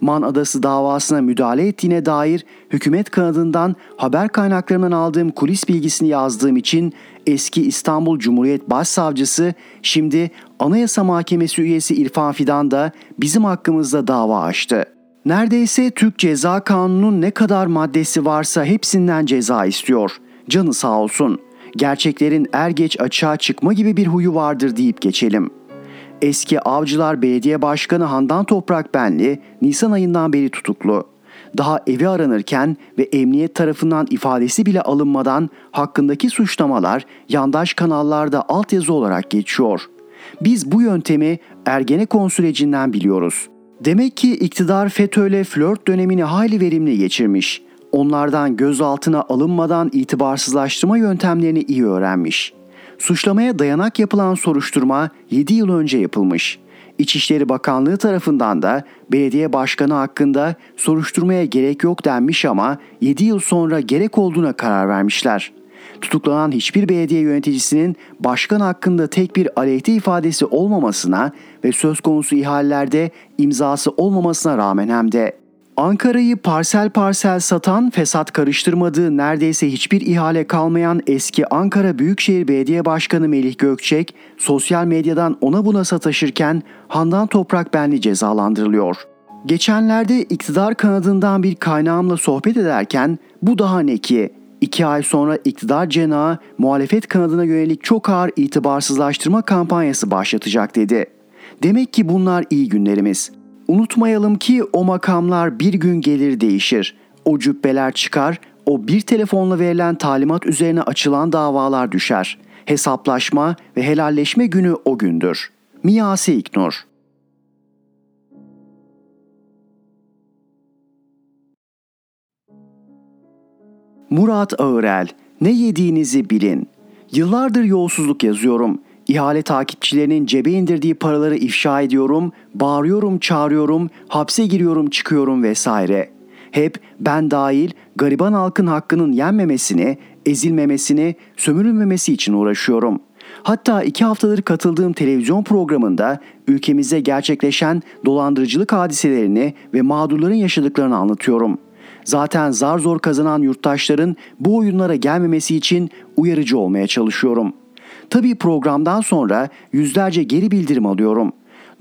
Man Adası davasına müdahale ettiğine dair hükümet kanadından haber kaynaklarından aldığım kulis bilgisini yazdığım için eski İstanbul Cumhuriyet Başsavcısı şimdi Anayasa Mahkemesi üyesi İrfan Fidan da bizim hakkımızda dava açtı. Neredeyse Türk Ceza Kanunu'nun ne kadar maddesi varsa hepsinden ceza istiyor. Canı sağ olsun. Gerçeklerin er geç açığa çıkma gibi bir huyu vardır deyip geçelim.'' Eski Avcılar Belediye Başkanı Handan Toprak Benli Nisan ayından beri tutuklu. Daha evi aranırken ve emniyet tarafından ifadesi bile alınmadan hakkındaki suçlamalar yandaş kanallarda altyazı olarak geçiyor. Biz bu yöntemi Ergenekon sürecinden biliyoruz. Demek ki iktidar FETÖ'yle flört dönemini hayli verimli geçirmiş. Onlardan gözaltına alınmadan itibarsızlaştırma yöntemlerini iyi öğrenmiş. suçlamaya dayanak yapılan soruşturma 7 yıl önce yapılmış. İçişleri Bakanlığı tarafından da belediye başkanı hakkında soruşturmaya gerek yok denmiş ama 7 yıl sonra gerek olduğuna karar vermişler. Tutuklanan hiçbir belediye yöneticisinin başkan hakkında tek bir aleyhte ifadesi olmamasına ve söz konusu ihalelerde imzası olmamasına rağmen hem de Ankara'yı parsel parsel satan, fesat karıştırmadığı neredeyse hiçbir ihale kalmayan eski Ankara Büyükşehir Belediye Başkanı Melih Gökçek, sosyal medyadan ona buna sataşırken Handan Toprak Benli cezalandırılıyor. Geçenlerde iktidar kanadından bir kaynağımla sohbet ederken bu daha ne ki? İki ay sonra iktidar cenahı muhalefet kanadına yönelik çok ağır itibarsızlaştırma kampanyası başlatacak dedi. Demek ki bunlar iyi günlerimiz. Unutmayalım ki o makamlar bir gün gelir değişir. O cübbeler çıkar, o bir telefonla verilen talimat üzerine açılan davalar düşer. Hesaplaşma ve helalleşme günü o gündür. Miyasi İknur Murat Ağırel, ne yediğinizi bilin. Yıllardır yolsuzluk yazıyorum. İhale takipçilerinin cebe indirdiği paraları ifşa ediyorum, bağırıyorum, çağırıyorum, hapse giriyorum, çıkıyorum vesaire. Hep ben dahil gariban halkın hakkının yenmemesini, ezilmemesini, sömürülmemesi için uğraşıyorum. Hatta iki haftadır katıldığım televizyon programında ülkemizde gerçekleşen dolandırıcılık hadiselerini ve mağdurların yaşadıklarını anlatıyorum.'' Zaten zar zor kazanan yurttaşların bu oyunlara gelmemesi için uyarıcı olmaya çalışıyorum. Tabii programdan sonra yüzlerce geri bildirim alıyorum.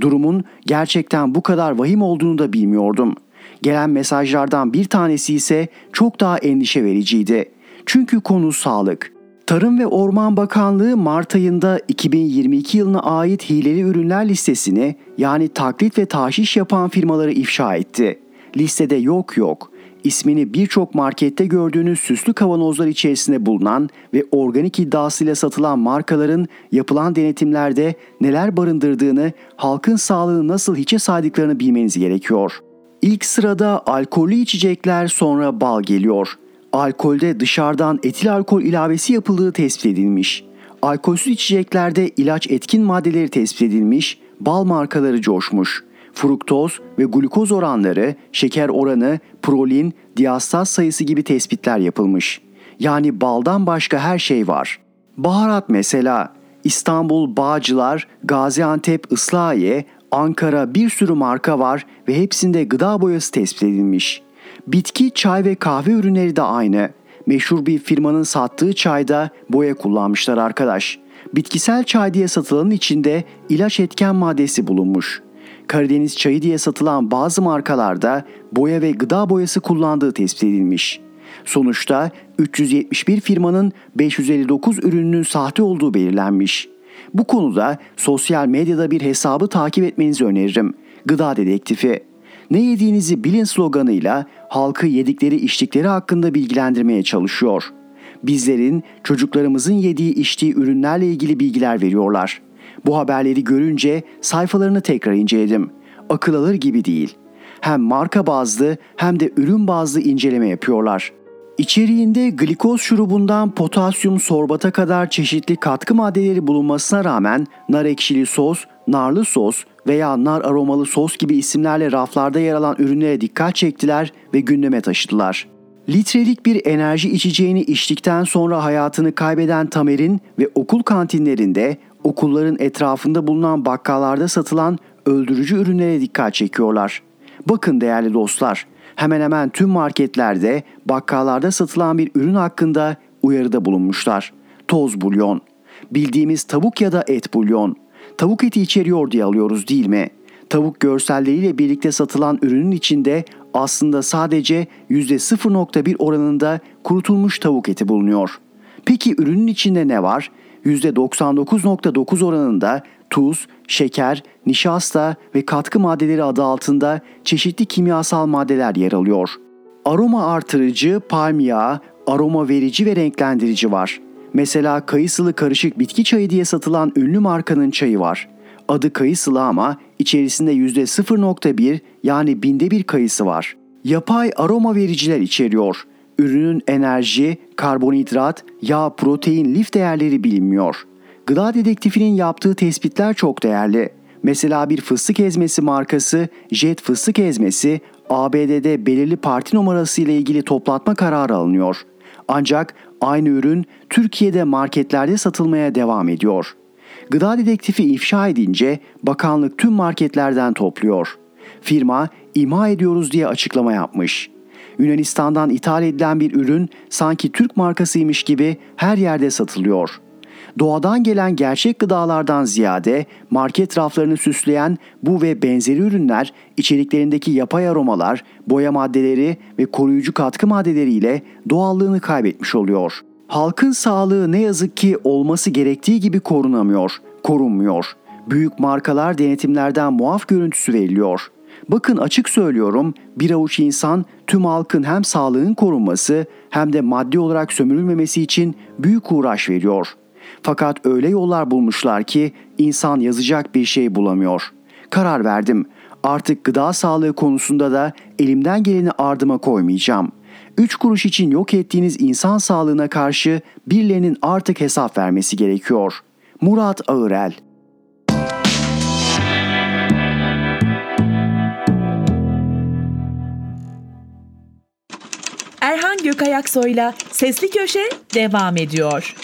Durumun gerçekten bu kadar vahim olduğunu da bilmiyordum. Gelen mesajlardan bir tanesi ise çok daha endişe vericiydi. Çünkü konu sağlık. Tarım ve Orman Bakanlığı Mart ayında 2022 yılına ait hileli ürünler listesini yani taklit ve taşiş yapan firmaları ifşa etti. Listede yok yok ismini birçok markette gördüğünüz süslü kavanozlar içerisinde bulunan ve organik iddiasıyla satılan markaların yapılan denetimlerde neler barındırdığını, halkın sağlığını nasıl hiçe saydıklarını bilmeniz gerekiyor. İlk sırada alkollü içecekler sonra bal geliyor. Alkolde dışarıdan etil alkol ilavesi yapıldığı tespit edilmiş. Alkolsüz içeceklerde ilaç etkin maddeleri tespit edilmiş, bal markaları coşmuş fruktoz ve glukoz oranları, şeker oranı, prolin, diastaz sayısı gibi tespitler yapılmış. Yani baldan başka her şey var. Baharat mesela İstanbul, Bağcılar, Gaziantep, Islahiye, Ankara bir sürü marka var ve hepsinde gıda boyası tespit edilmiş. Bitki, çay ve kahve ürünleri de aynı. Meşhur bir firmanın sattığı çayda boya kullanmışlar arkadaş. Bitkisel çay diye satılanın içinde ilaç etken maddesi bulunmuş. Karadeniz çayı diye satılan bazı markalarda boya ve gıda boyası kullandığı tespit edilmiş. Sonuçta 371 firmanın 559 ürününün sahte olduğu belirlenmiş. Bu konuda sosyal medyada bir hesabı takip etmenizi öneririm. Gıda Dedektifi. Ne yediğinizi bilin sloganıyla halkı yedikleri içtikleri hakkında bilgilendirmeye çalışıyor. Bizlerin çocuklarımızın yediği içtiği ürünlerle ilgili bilgiler veriyorlar. Bu haberleri görünce sayfalarını tekrar inceledim. Akıl alır gibi değil. Hem marka bazlı hem de ürün bazlı inceleme yapıyorlar. İçeriğinde glikoz şurubundan potasyum sorbata kadar çeşitli katkı maddeleri bulunmasına rağmen nar ekşili sos, narlı sos veya nar aromalı sos gibi isimlerle raflarda yer alan ürünlere dikkat çektiler ve gündeme taşıdılar. Litrelik bir enerji içeceğini içtikten sonra hayatını kaybeden Tamer'in ve okul kantinlerinde okulların etrafında bulunan bakkallarda satılan öldürücü ürünlere dikkat çekiyorlar. Bakın değerli dostlar, hemen hemen tüm marketlerde, bakkallarda satılan bir ürün hakkında uyarıda bulunmuşlar. Toz bulyon. Bildiğimiz tavuk ya da et bulyon. Tavuk eti içeriyor diye alıyoruz değil mi? Tavuk görselleriyle birlikte satılan ürünün içinde aslında sadece %0.1 oranında kurutulmuş tavuk eti bulunuyor. Peki ürünün içinde ne var? %99.9 oranında tuz, şeker, nişasta ve katkı maddeleri adı altında çeşitli kimyasal maddeler yer alıyor. Aroma artırıcı, palm yağı, aroma verici ve renklendirici var. Mesela kayısılı karışık bitki çayı diye satılan ünlü markanın çayı var. Adı kayısılı ama içerisinde %0.1 yani binde bir kayısı var. Yapay aroma vericiler içeriyor. Ürünün enerji, karbonhidrat, yağ, protein, lif değerleri bilinmiyor. Gıda dedektifinin yaptığı tespitler çok değerli. Mesela bir fıstık ezmesi markası Jet fıstık ezmesi ABD'de belirli parti numarası ile ilgili toplatma kararı alınıyor. Ancak aynı ürün Türkiye'de marketlerde satılmaya devam ediyor. Gıda dedektifi ifşa edince bakanlık tüm marketlerden topluyor. Firma imha ediyoruz diye açıklama yapmış. Yunanistan'dan ithal edilen bir ürün sanki Türk markasıymış gibi her yerde satılıyor.'' doğadan gelen gerçek gıdalardan ziyade market raflarını süsleyen bu ve benzeri ürünler içeriklerindeki yapay aromalar, boya maddeleri ve koruyucu katkı maddeleriyle doğallığını kaybetmiş oluyor. Halkın sağlığı ne yazık ki olması gerektiği gibi korunamıyor, korunmuyor. Büyük markalar denetimlerden muaf görüntüsü veriliyor. Bakın açık söylüyorum bir avuç insan tüm halkın hem sağlığın korunması hem de maddi olarak sömürülmemesi için büyük uğraş veriyor.'' Fakat öyle yollar bulmuşlar ki insan yazacak bir şey bulamıyor. Karar verdim. Artık gıda sağlığı konusunda da elimden geleni ardıma koymayacağım. Üç kuruş için yok ettiğiniz insan sağlığına karşı birilerinin artık hesap vermesi gerekiyor. Murat Ağırel Erhan Gökayaksoy'la Sesli Köşe devam ediyor.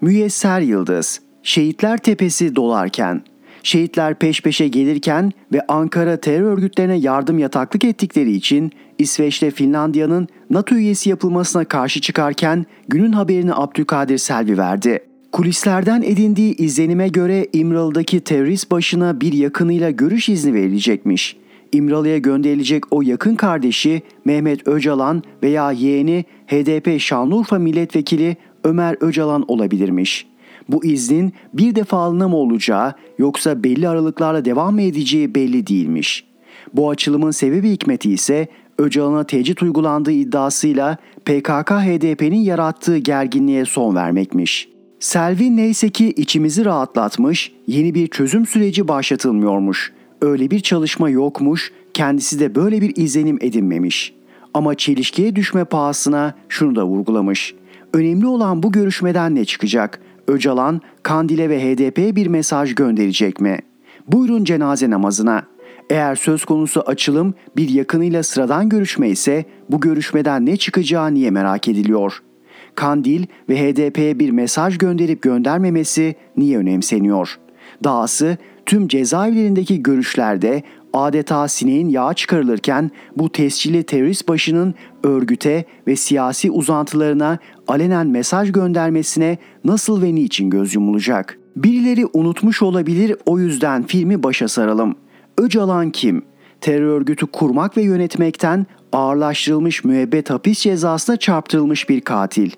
Müyesser Yıldız, Şehitler Tepesi dolarken, şehitler peş peşe gelirken ve Ankara terör örgütlerine yardım yataklık ettikleri için İsveç'te Finlandiya'nın NATO üyesi yapılmasına karşı çıkarken günün haberini Abdülkadir Selvi verdi. Kulislerden edindiği izlenime göre İmralı'daki terörist başına bir yakınıyla görüş izni verilecekmiş. İmralı'ya gönderilecek o yakın kardeşi Mehmet Öcalan veya yeğeni HDP Şanlıurfa milletvekili Ömer Öcalan olabilirmiş. Bu iznin bir defalığına mı olacağı yoksa belli aralıklarla devam mı edeceği belli değilmiş. Bu açılımın sebebi hikmeti ise Öcalan'a tecrit uygulandığı iddiasıyla PKK-HDP'nin yarattığı gerginliğe son vermekmiş. Selvi neyse ki içimizi rahatlatmış, yeni bir çözüm süreci başlatılmıyormuş. Öyle bir çalışma yokmuş, kendisi de böyle bir izlenim edinmemiş. Ama çelişkiye düşme pahasına şunu da vurgulamış. Önemli olan bu görüşmeden ne çıkacak? Öcalan, Kandil'e ve HDP'ye bir mesaj gönderecek mi? Buyurun cenaze namazına. Eğer söz konusu açılım bir yakınıyla sıradan görüşme ise bu görüşmeden ne çıkacağı niye merak ediliyor? Kandil ve HDP'ye bir mesaj gönderip göndermemesi niye önemseniyor? Dahası tüm cezaevlerindeki görüşlerde adeta sineğin yağı çıkarılırken bu tescilli terörist başının örgüte ve siyasi uzantılarına alenen mesaj göndermesine nasıl ve niçin göz yumulacak? Birileri unutmuş olabilir o yüzden filmi başa saralım. Öcalan kim? Terör örgütü kurmak ve yönetmekten ağırlaştırılmış müebbet hapis cezasına çarptırılmış bir katil.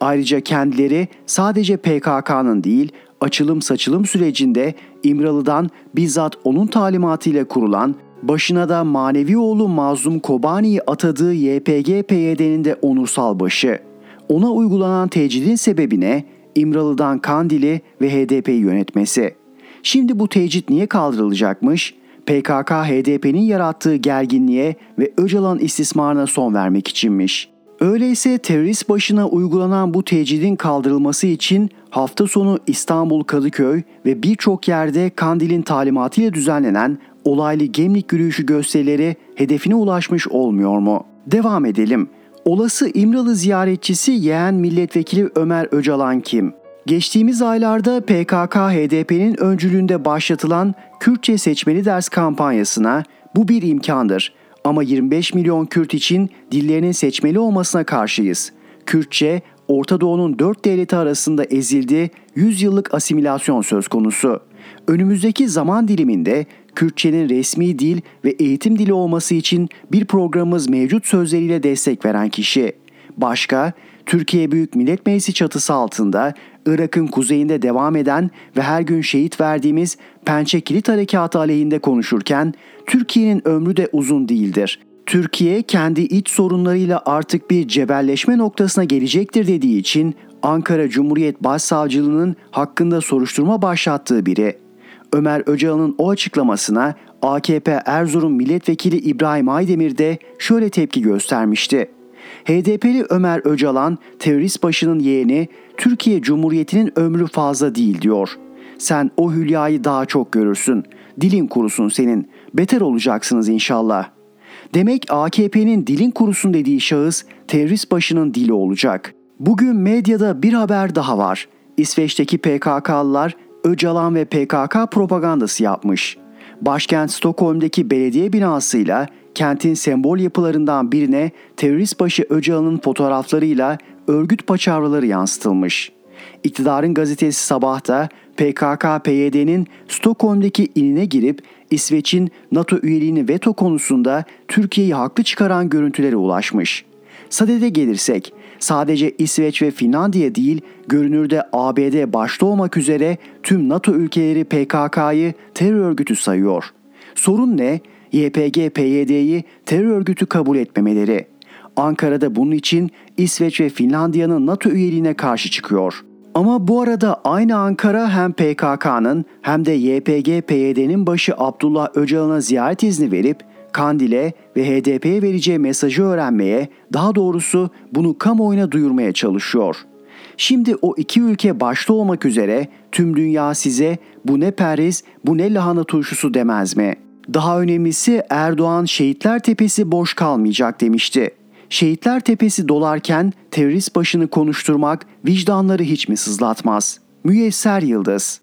Ayrıca kendileri sadece PKK'nın değil açılım saçılım sürecinde İmralı'dan bizzat onun talimatıyla kurulan, başına da manevi oğlu Mazlum Kobani'yi atadığı YPG-PYD'nin de onursal başı. Ona uygulanan tecridin sebebine İmralı'dan Kandil'i ve HDP'yi yönetmesi. Şimdi bu tecrit niye kaldırılacakmış? PKK HDP'nin yarattığı gerginliğe ve Öcalan istismarına son vermek içinmiş. Öyleyse terörist başına uygulanan bu tecridin kaldırılması için hafta sonu İstanbul Kadıköy ve birçok yerde Kandil'in talimatıyla düzenlenen olaylı gemlik yürüyüşü gösterileri hedefine ulaşmış olmuyor mu? Devam edelim. Olası İmralı ziyaretçisi yeğen milletvekili Ömer Öcalan kim? Geçtiğimiz aylarda PKK-HDP'nin öncülüğünde başlatılan Kürtçe seçmeli ders kampanyasına bu bir imkandır ama 25 milyon Kürt için dillerinin seçmeli olmasına karşıyız. Kürtçe, Orta Doğu'nun dört devleti arasında ezildi, 100 yıllık asimilasyon söz konusu. Önümüzdeki zaman diliminde Kürtçenin resmi dil ve eğitim dili olması için bir programımız mevcut sözleriyle destek veren kişi. Başka, Türkiye Büyük Millet Meclisi çatısı altında Irak'ın kuzeyinde devam eden ve her gün şehit verdiğimiz Pençe Kilit Harekatı aleyhinde konuşurken Türkiye'nin ömrü de uzun değildir. Türkiye kendi iç sorunlarıyla artık bir cebelleşme noktasına gelecektir dediği için Ankara Cumhuriyet Başsavcılığının hakkında soruşturma başlattığı biri. Ömer Öcalan'ın o açıklamasına AKP Erzurum Milletvekili İbrahim Aydemir de şöyle tepki göstermişti. HDP'li Ömer Öcalan, terörist başının yeğeni, Türkiye Cumhuriyeti'nin ömrü fazla değil diyor. Sen o hülyayı daha çok görürsün. Dilin kurusun senin. Beter olacaksınız inşallah. Demek AKP'nin dilin kurusun dediği şahıs terörist başının dili olacak. Bugün medyada bir haber daha var. İsveç'teki PKK'lılar Öcalan ve PKK propagandası yapmış. Başkent Stockholm'daki belediye binasıyla kentin sembol yapılarından birine terörist başı Öcalan'ın fotoğraflarıyla örgüt paçavraları yansıtılmış. İktidarın gazetesi Sabah'ta PKK-PYD'nin Stockholm'daki inine girip İsveç'in NATO üyeliğini veto konusunda Türkiye'yi haklı çıkaran görüntülere ulaşmış. Sadede gelirsek, sadece İsveç ve Finlandiya değil, görünürde ABD başta olmak üzere tüm NATO ülkeleri PKK'yı terör örgütü sayıyor. Sorun ne? YPG-PYD'yi terör örgütü kabul etmemeleri. Ankara'da bunun için İsveç ve Finlandiya'nın NATO üyeliğine karşı çıkıyor. Ama bu arada aynı Ankara hem PKK'nın hem de YPG-PYD'nin başı Abdullah Öcalan'a ziyaret izni verip Kandil'e ve HDP'ye vereceği mesajı öğrenmeye, daha doğrusu bunu kamuoyuna duyurmaya çalışıyor. Şimdi o iki ülke başta olmak üzere tüm dünya size bu ne periz, bu ne lahana turşusu demez mi? Daha önemlisi Erdoğan Şehitler Tepesi boş kalmayacak demişti. Şehitler Tepesi dolarken terörist başını konuşturmak vicdanları hiç mi sızlatmaz? Müyesser Yıldız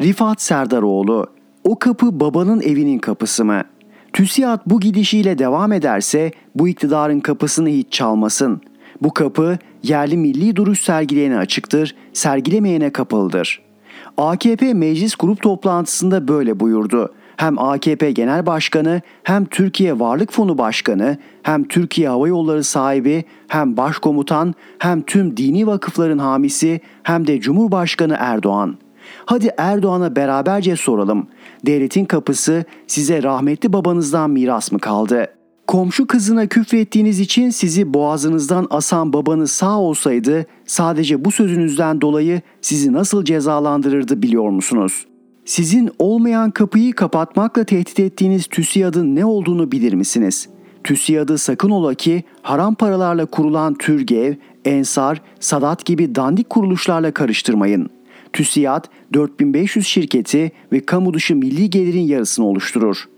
Rifat Serdaroğlu O kapı babanın evinin kapısı mı? TÜSİAD bu gidişiyle devam ederse bu iktidarın kapısını hiç çalmasın. Bu kapı yerli milli duruş sergileyene açıktır, sergilemeyene kapalıdır.'' AKP meclis grup toplantısında böyle buyurdu. Hem AKP Genel Başkanı, hem Türkiye Varlık Fonu Başkanı, hem Türkiye Hava Yolları sahibi, hem başkomutan, hem tüm dini vakıfların hamisi, hem de Cumhurbaşkanı Erdoğan. Hadi Erdoğan'a beraberce soralım. Devletin kapısı size rahmetli babanızdan miras mı kaldı? Komşu kızına küfrettiğiniz için sizi boğazınızdan asan babanız sağ olsaydı sadece bu sözünüzden dolayı sizi nasıl cezalandırırdı biliyor musunuz? Sizin olmayan kapıyı kapatmakla tehdit ettiğiniz TÜSİAD'ın ne olduğunu bilir misiniz? TÜSİAD'ı sakın ola ki haram paralarla kurulan TÜRGEV, Ensar, Sadat gibi dandik kuruluşlarla karıştırmayın. TÜSİAD 4500 şirketi ve kamu dışı milli gelirin yarısını oluşturur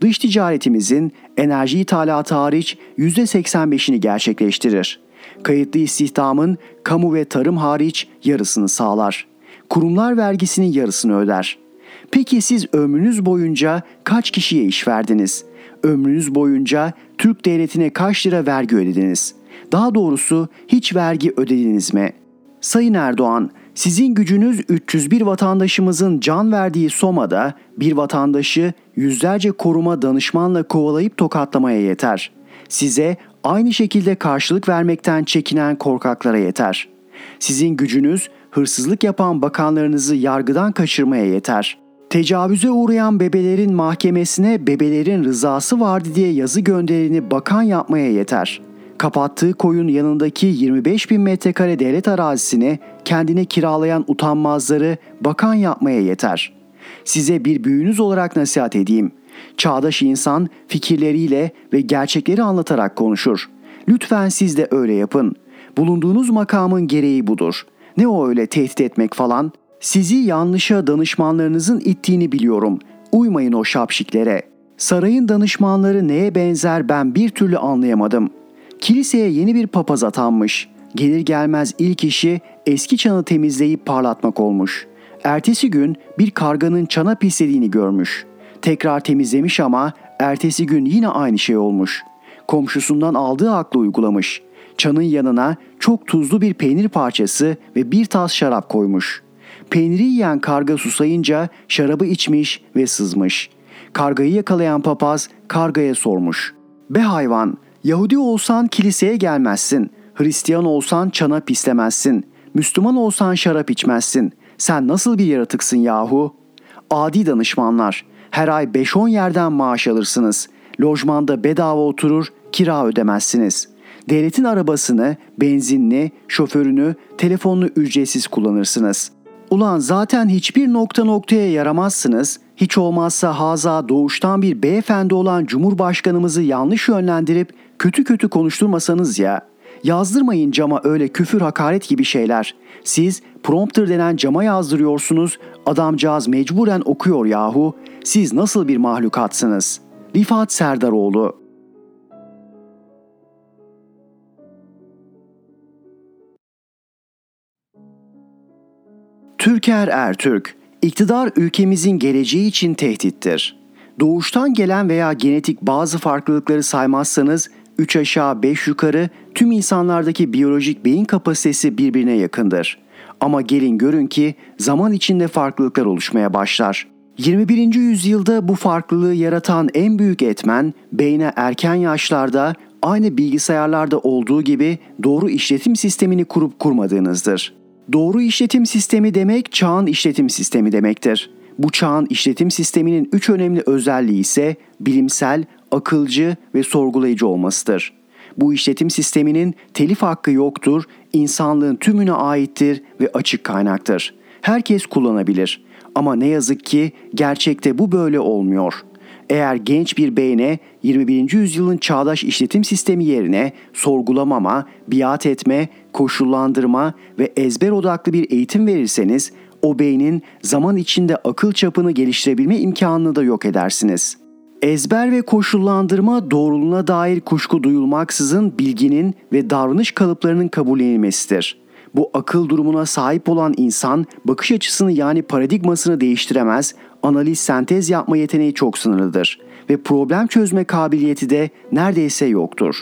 dış ticaretimizin enerji ithalatı hariç %85'ini gerçekleştirir. Kayıtlı istihdamın kamu ve tarım hariç yarısını sağlar. Kurumlar vergisinin yarısını öder. Peki siz ömrünüz boyunca kaç kişiye iş verdiniz? Ömrünüz boyunca Türk devletine kaç lira vergi ödediniz? Daha doğrusu hiç vergi ödediniz mi? Sayın Erdoğan, sizin gücünüz 301 vatandaşımızın can verdiği Soma'da bir vatandaşı yüzlerce koruma danışmanla kovalayıp tokatlamaya yeter. Size aynı şekilde karşılık vermekten çekinen korkaklara yeter. Sizin gücünüz hırsızlık yapan bakanlarınızı yargıdan kaçırmaya yeter. Tecavüze uğrayan bebelerin mahkemesine bebelerin rızası vardı diye yazı gönderini bakan yapmaya yeter.'' kapattığı koyun yanındaki 25 bin metrekare devlet arazisini kendine kiralayan utanmazları bakan yapmaya yeter. Size bir büyünüz olarak nasihat edeyim. Çağdaş insan fikirleriyle ve gerçekleri anlatarak konuşur. Lütfen siz de öyle yapın. Bulunduğunuz makamın gereği budur. Ne o öyle tehdit etmek falan? Sizi yanlışa danışmanlarınızın ittiğini biliyorum. Uymayın o şapşiklere. Sarayın danışmanları neye benzer ben bir türlü anlayamadım.'' Kiliseye yeni bir papaz atanmış. Gelir gelmez ilk işi eski çanı temizleyip parlatmak olmuş. Ertesi gün bir karganın çana pislediğini görmüş. Tekrar temizlemiş ama ertesi gün yine aynı şey olmuş. Komşusundan aldığı aklı uygulamış. Çanın yanına çok tuzlu bir peynir parçası ve bir tas şarap koymuş. Peyniri yiyen karga susayınca şarabı içmiş ve sızmış. Kargayı yakalayan papaz kargaya sormuş. Be hayvan Yahudi olsan kiliseye gelmezsin. Hristiyan olsan çana pislemezsin. Müslüman olsan şarap içmezsin. Sen nasıl bir yaratıksın yahu? Adi danışmanlar. Her ay 5-10 yerden maaş alırsınız. Lojmanda bedava oturur, kira ödemezsiniz. Devletin arabasını, benzinli, şoförünü, telefonunu ücretsiz kullanırsınız. Ulan zaten hiçbir nokta noktaya yaramazsınız, Hiç olmazsa haza doğuştan bir beyefendi olan Cumhurbaşkanımızı yanlış yönlendirip kötü kötü konuşturmasanız ya. Yazdırmayın cama öyle küfür hakaret gibi şeyler. Siz prompter denen cama yazdırıyorsunuz. Adamcağız mecburen okuyor yahu. Siz nasıl bir mahlukatsınız? Rifat Serdaroğlu Türker Ertürk, iktidar ülkemizin geleceği için tehdittir. Doğuştan gelen veya genetik bazı farklılıkları saymazsanız 3 aşağı 5 yukarı tüm insanlardaki biyolojik beyin kapasitesi birbirine yakındır. Ama gelin görün ki zaman içinde farklılıklar oluşmaya başlar. 21. yüzyılda bu farklılığı yaratan en büyük etmen beyne erken yaşlarda aynı bilgisayarlarda olduğu gibi doğru işletim sistemini kurup kurmadığınızdır. Doğru işletim sistemi demek çağın işletim sistemi demektir. Bu çağın işletim sisteminin üç önemli özelliği ise bilimsel, akılcı ve sorgulayıcı olmasıdır. Bu işletim sisteminin telif hakkı yoktur, insanlığın tümüne aittir ve açık kaynaktır. Herkes kullanabilir. Ama ne yazık ki gerçekte bu böyle olmuyor. Eğer genç bir beyne 21. yüzyılın çağdaş işletim sistemi yerine sorgulamama, biat etme, koşullandırma ve ezber odaklı bir eğitim verirseniz o beynin zaman içinde akıl çapını geliştirebilme imkanını da yok edersiniz. Ezber ve koşullandırma doğruluğuna dair kuşku duyulmaksızın bilginin ve davranış kalıplarının kabullenilmesidir. Bu akıl durumuna sahip olan insan bakış açısını yani paradigmasını değiştiremez, analiz sentez yapma yeteneği çok sınırlıdır ve problem çözme kabiliyeti de neredeyse yoktur.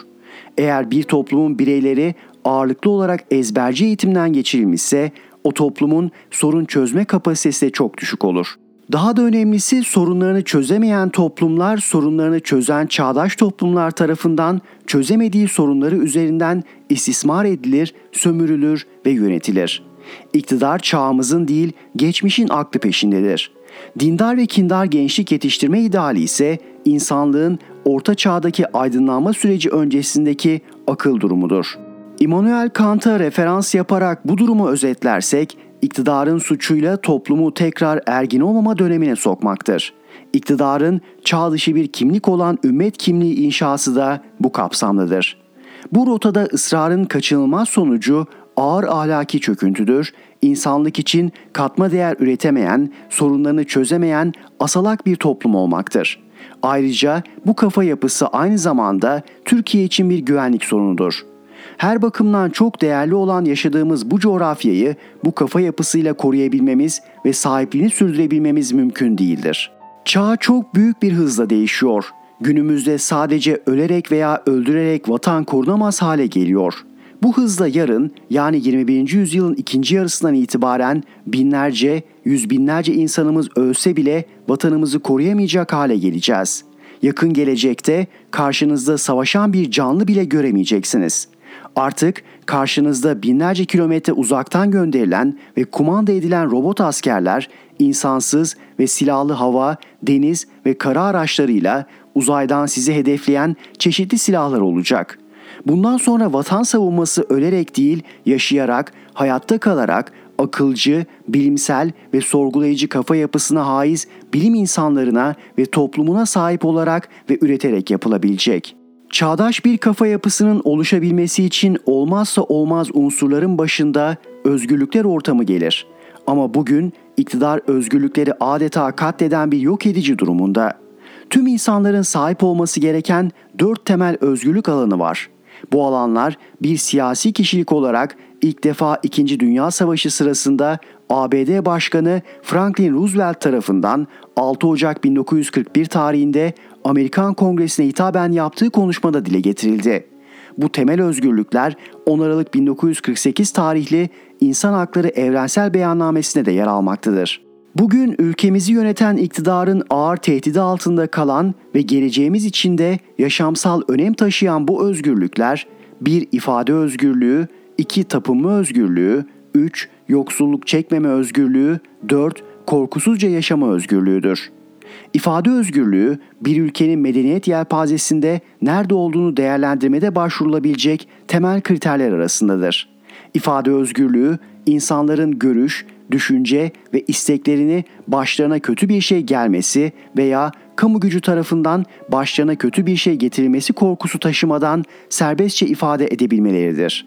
Eğer bir toplumun bireyleri ağırlıklı olarak ezberci eğitimden geçirilmişse o toplumun sorun çözme kapasitesi de çok düşük olur. Daha da önemlisi sorunlarını çözemeyen toplumlar sorunlarını çözen çağdaş toplumlar tarafından çözemediği sorunları üzerinden istismar edilir, sömürülür ve yönetilir. İktidar çağımızın değil geçmişin aklı peşindedir. Dindar ve kindar gençlik yetiştirme ideali ise insanlığın orta çağdaki aydınlanma süreci öncesindeki akıl durumudur. Immanuel Kant'a referans yaparak bu durumu özetlersek, iktidarın suçuyla toplumu tekrar ergin olmama dönemine sokmaktır. İktidarın çağ dışı bir kimlik olan ümmet kimliği inşası da bu kapsamdadır. Bu rotada ısrarın kaçınılmaz sonucu ağır ahlaki çöküntüdür, insanlık için katma değer üretemeyen, sorunlarını çözemeyen asalak bir toplum olmaktır. Ayrıca bu kafa yapısı aynı zamanda Türkiye için bir güvenlik sorunudur. Her bakımdan çok değerli olan yaşadığımız bu coğrafyayı bu kafa yapısıyla koruyabilmemiz ve sahipliğini sürdürebilmemiz mümkün değildir. Çağ çok büyük bir hızla değişiyor. Günümüzde sadece ölerek veya öldürerek vatan korunamaz hale geliyor. Bu hızla yarın yani 21. yüzyılın ikinci yarısından itibaren binlerce, yüz binlerce insanımız ölse bile vatanımızı koruyamayacak hale geleceğiz. Yakın gelecekte karşınızda savaşan bir canlı bile göremeyeceksiniz.'' Artık karşınızda binlerce kilometre uzaktan gönderilen ve kumanda edilen robot askerler insansız ve silahlı hava, deniz ve kara araçlarıyla uzaydan sizi hedefleyen çeşitli silahlar olacak. Bundan sonra vatan savunması ölerek değil, yaşayarak, hayatta kalarak akılcı, bilimsel ve sorgulayıcı kafa yapısına haiz bilim insanlarına ve toplumuna sahip olarak ve üreterek yapılabilecek.'' Çağdaş bir kafa yapısının oluşabilmesi için olmazsa olmaz unsurların başında özgürlükler ortamı gelir. Ama bugün iktidar özgürlükleri adeta katleden bir yok edici durumunda. Tüm insanların sahip olması gereken dört temel özgürlük alanı var. Bu alanlar bir siyasi kişilik olarak ilk defa 2. Dünya Savaşı sırasında ABD Başkanı Franklin Roosevelt tarafından 6 Ocak 1941 tarihinde Amerikan Kongresi'ne hitaben yaptığı konuşmada dile getirildi. Bu temel özgürlükler 10 Aralık 1948 tarihli İnsan Hakları Evrensel Beyannamesi'ne de yer almaktadır. Bugün ülkemizi yöneten iktidarın ağır tehdidi altında kalan ve geleceğimiz içinde yaşamsal önem taşıyan bu özgürlükler bir ifade özgürlüğü, iki tapınma özgürlüğü, üç yoksulluk çekmeme özgürlüğü, dört korkusuzca yaşama özgürlüğüdür. İfade özgürlüğü bir ülkenin medeniyet yelpazesinde nerede olduğunu değerlendirmede başvurulabilecek temel kriterler arasındadır. İfade özgürlüğü insanların görüş, düşünce ve isteklerini başlarına kötü bir şey gelmesi veya kamu gücü tarafından başlarına kötü bir şey getirilmesi korkusu taşımadan serbestçe ifade edebilmeleridir.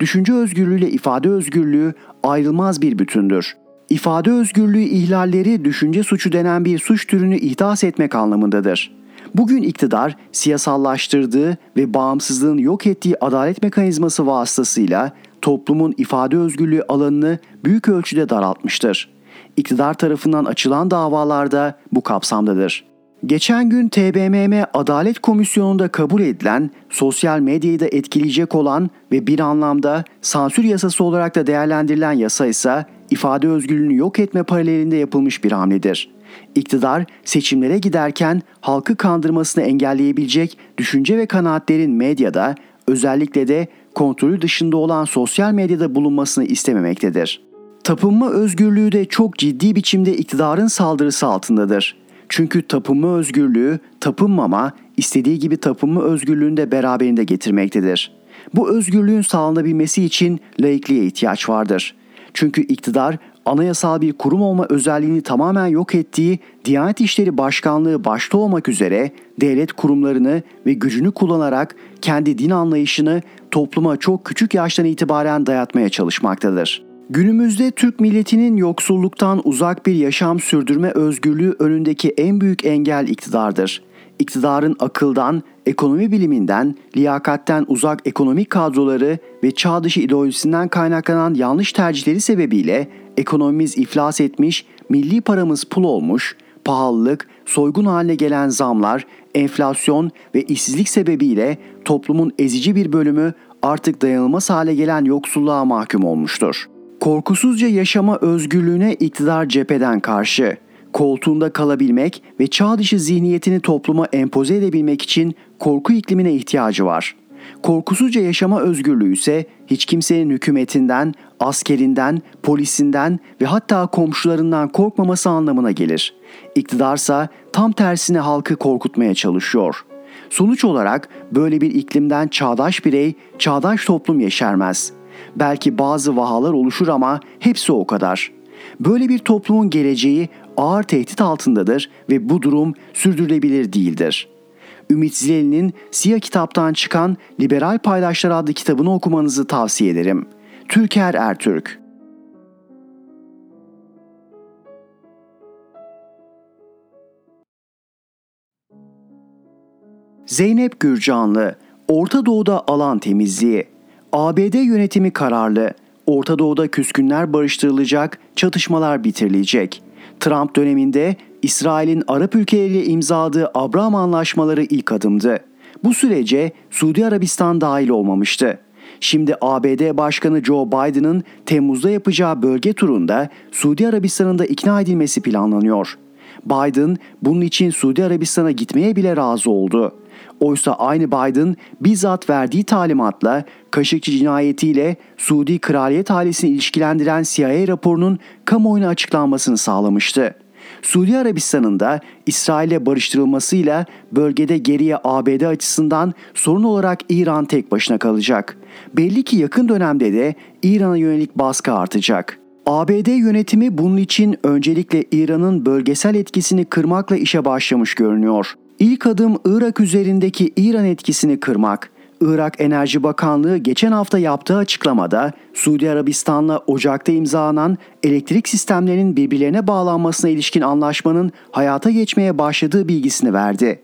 Düşünce özgürlüğü ile ifade özgürlüğü ayrılmaz bir bütündür. İfade özgürlüğü ihlalleri düşünce suçu denen bir suç türünü ihdas etmek anlamındadır. Bugün iktidar siyasallaştırdığı ve bağımsızlığın yok ettiği adalet mekanizması vasıtasıyla toplumun ifade özgürlüğü alanını büyük ölçüde daraltmıştır. İktidar tarafından açılan davalarda bu kapsamdadır. Geçen gün TBMM Adalet Komisyonu'nda kabul edilen, sosyal medyayı da etkileyecek olan ve bir anlamda sansür yasası olarak da değerlendirilen yasa ise ifade özgürlüğünü yok etme paralelinde yapılmış bir hamledir. İktidar seçimlere giderken halkı kandırmasını engelleyebilecek düşünce ve kanaatlerin medyada özellikle de kontrolü dışında olan sosyal medyada bulunmasını istememektedir. Tapınma özgürlüğü de çok ciddi biçimde iktidarın saldırısı altındadır. Çünkü tapınma özgürlüğü, tapınmama, istediği gibi tapınma özgürlüğünü de beraberinde getirmektedir. Bu özgürlüğün sağlanabilmesi için laikliğe ihtiyaç vardır. Çünkü iktidar anayasal bir kurum olma özelliğini tamamen yok ettiği Diyanet İşleri Başkanlığı başta olmak üzere devlet kurumlarını ve gücünü kullanarak kendi din anlayışını topluma çok küçük yaştan itibaren dayatmaya çalışmaktadır. Günümüzde Türk milletinin yoksulluktan uzak bir yaşam sürdürme özgürlüğü önündeki en büyük engel iktidardır. İktidarın akıldan, ekonomi biliminden, liyakatten uzak ekonomik kadroları ve çağ dışı ideolojisinden kaynaklanan yanlış tercihleri sebebiyle ekonomimiz iflas etmiş, milli paramız pul olmuş, pahalılık, soygun haline gelen zamlar, enflasyon ve işsizlik sebebiyle toplumun ezici bir bölümü artık dayanılmaz hale gelen yoksulluğa mahkum olmuştur. Korkusuzca yaşama özgürlüğüne iktidar cepheden karşı, koltuğunda kalabilmek ve çağ dışı zihniyetini topluma empoze edebilmek için korku iklimine ihtiyacı var. Korkusuzca yaşama özgürlüğü ise hiç kimsenin hükümetinden, askerinden, polisinden ve hatta komşularından korkmaması anlamına gelir. İktidarsa tam tersine halkı korkutmaya çalışıyor. Sonuç olarak böyle bir iklimden çağdaş birey, çağdaş toplum yeşermez.'' Belki bazı vahalar oluşur ama hepsi o kadar. Böyle bir toplumun geleceği ağır tehdit altındadır ve bu durum sürdürülebilir değildir. Ümit Zileli'nin Siyah kitaptan çıkan Liberal Paydaşlar adlı kitabını okumanızı tavsiye ederim. Türker Ertürk Zeynep Gürcanlı Orta Doğu'da alan temizliği ABD yönetimi kararlı. Orta Doğu'da küskünler barıştırılacak, çatışmalar bitirilecek. Trump döneminde İsrail'in Arap ülkeleriyle imzaladığı Abraham anlaşmaları ilk adımdı. Bu sürece Suudi Arabistan dahil olmamıştı. Şimdi ABD Başkanı Joe Biden'ın Temmuz'da yapacağı bölge turunda Suudi Arabistan'ın da ikna edilmesi planlanıyor. Biden bunun için Suudi Arabistan'a gitmeye bile razı oldu. Oysa aynı Biden bizzat verdiği talimatla Kaşıkçı cinayetiyle Suudi kraliyet ailesini ilişkilendiren CIA raporunun kamuoyuna açıklanmasını sağlamıştı. Suudi Arabistan'ın da İsrail'e barıştırılmasıyla bölgede geriye ABD açısından sorun olarak İran tek başına kalacak. Belli ki yakın dönemde de İran'a yönelik baskı artacak. ABD yönetimi bunun için öncelikle İran'ın bölgesel etkisini kırmakla işe başlamış görünüyor. İlk adım Irak üzerindeki İran etkisini kırmak. Irak Enerji Bakanlığı geçen hafta yaptığı açıklamada Suudi Arabistan'la Ocak'ta imzalanan elektrik sistemlerinin birbirlerine bağlanmasına ilişkin anlaşmanın hayata geçmeye başladığı bilgisini verdi.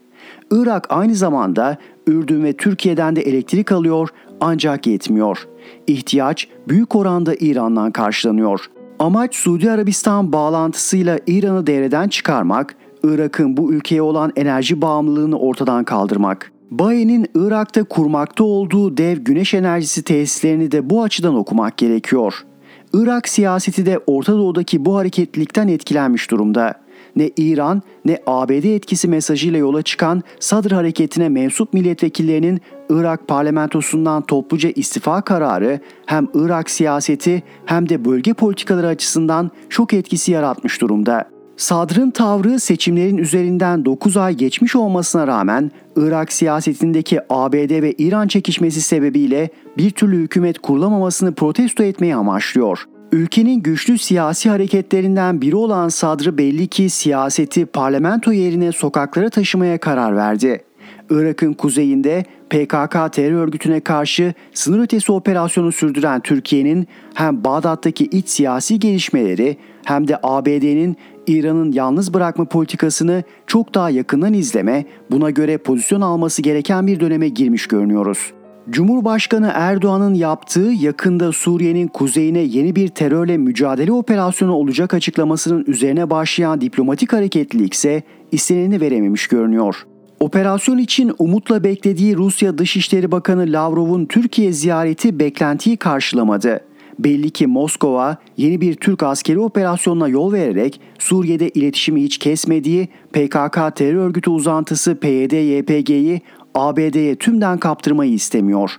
Irak aynı zamanda Ürdün ve Türkiye'den de elektrik alıyor ancak yetmiyor. İhtiyaç büyük oranda İran'dan karşılanıyor. Amaç Suudi Arabistan bağlantısıyla İran'ı devreden çıkarmak, Irak'ın bu ülkeye olan enerji bağımlılığını ortadan kaldırmak. Baye'nin Irak'ta kurmakta olduğu dev güneş enerjisi tesislerini de bu açıdan okumak gerekiyor. Irak siyaseti de Orta Doğu'daki bu hareketlilikten etkilenmiş durumda. Ne İran ne ABD etkisi mesajıyla yola çıkan Sadr hareketine mensup milletvekillerinin Irak parlamentosundan topluca istifa kararı hem Irak siyaseti hem de bölge politikaları açısından şok etkisi yaratmış durumda. Sadr'ın tavrı seçimlerin üzerinden 9 ay geçmiş olmasına rağmen Irak siyasetindeki ABD ve İran çekişmesi sebebiyle bir türlü hükümet kurulamamasını protesto etmeyi amaçlıyor. Ülkenin güçlü siyasi hareketlerinden biri olan Sadrı belli ki siyaseti parlamento yerine sokaklara taşımaya karar verdi. Irak'ın kuzeyinde PKK terör örgütüne karşı sınır ötesi operasyonu sürdüren Türkiye'nin hem Bağdat'taki iç siyasi gelişmeleri hem de ABD'nin İran'ın yalnız bırakma politikasını çok daha yakından izleme, buna göre pozisyon alması gereken bir döneme girmiş görünüyoruz. Cumhurbaşkanı Erdoğan'ın yaptığı yakında Suriye'nin kuzeyine yeni bir terörle mücadele operasyonu olacak açıklamasının üzerine başlayan diplomatik hareketlilik ise isteneni verememiş görünüyor. Operasyon için umutla beklediği Rusya Dışişleri Bakanı Lavrov'un Türkiye ziyareti beklentiyi karşılamadı. Belli ki Moskova yeni bir Türk askeri operasyonuna yol vererek Suriye'de iletişimi hiç kesmediği PKK terör örgütü uzantısı PYD-YPG'yi ABD'ye tümden kaptırmayı istemiyor.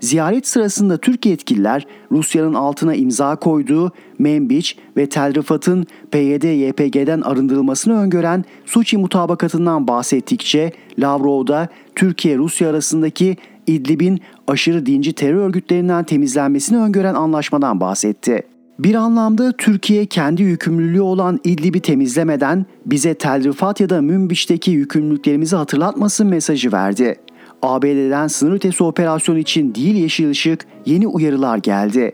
Ziyaret sırasında Türk yetkililer Rusya'nın altına imza koyduğu Membiç ve Tel Rifat'ın PYD-YPG'den arındırılmasını öngören Suçi mutabakatından bahsettikçe Lavrov da Türkiye-Rusya arasındaki İdlib'in aşırı dinci terör örgütlerinden temizlenmesini öngören anlaşmadan bahsetti. Bir anlamda Türkiye kendi yükümlülüğü olan İdlib'i temizlemeden bize Tel Rifat ya da Münbiş'teki yükümlülüklerimizi hatırlatmasın mesajı verdi. ABD'den sınır ötesi operasyon için değil yeşil ışık yeni uyarılar geldi.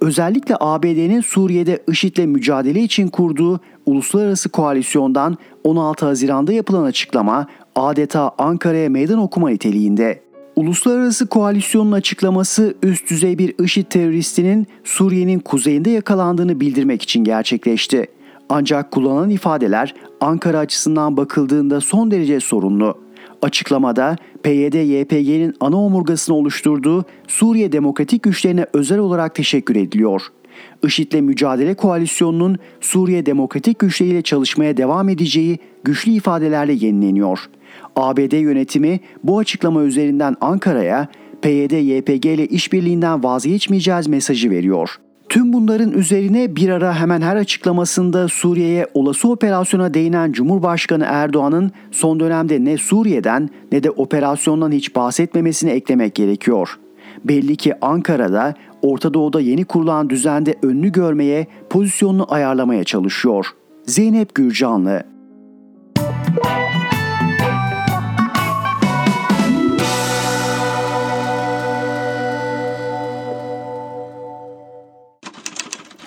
Özellikle ABD'nin Suriye'de IŞİD'le mücadele için kurduğu uluslararası koalisyondan 16 Haziran'da yapılan açıklama adeta Ankara'ya meydan okuma niteliğinde. Uluslararası koalisyonun açıklaması üst düzey bir IŞİD teröristinin Suriye'nin kuzeyinde yakalandığını bildirmek için gerçekleşti. Ancak kullanılan ifadeler Ankara açısından bakıldığında son derece sorunlu. Açıklamada PYD-YPG'nin ana omurgasını oluşturduğu Suriye Demokratik Güçlerine özel olarak teşekkür ediliyor. IŞİD'le mücadele koalisyonunun Suriye Demokratik Güçleriyle çalışmaya devam edeceği güçlü ifadelerle yenileniyor. ABD yönetimi bu açıklama üzerinden Ankara'ya PYD-YPG ile işbirliğinden vazgeçmeyeceğiz mesajı veriyor. Tüm bunların üzerine bir ara hemen her açıklamasında Suriye'ye olası operasyona değinen Cumhurbaşkanı Erdoğan'ın son dönemde ne Suriye'den ne de operasyondan hiç bahsetmemesini eklemek gerekiyor. Belli ki Ankara'da Orta Doğu'da yeni kurulan düzende önünü görmeye, pozisyonunu ayarlamaya çalışıyor. Zeynep Gürcanlı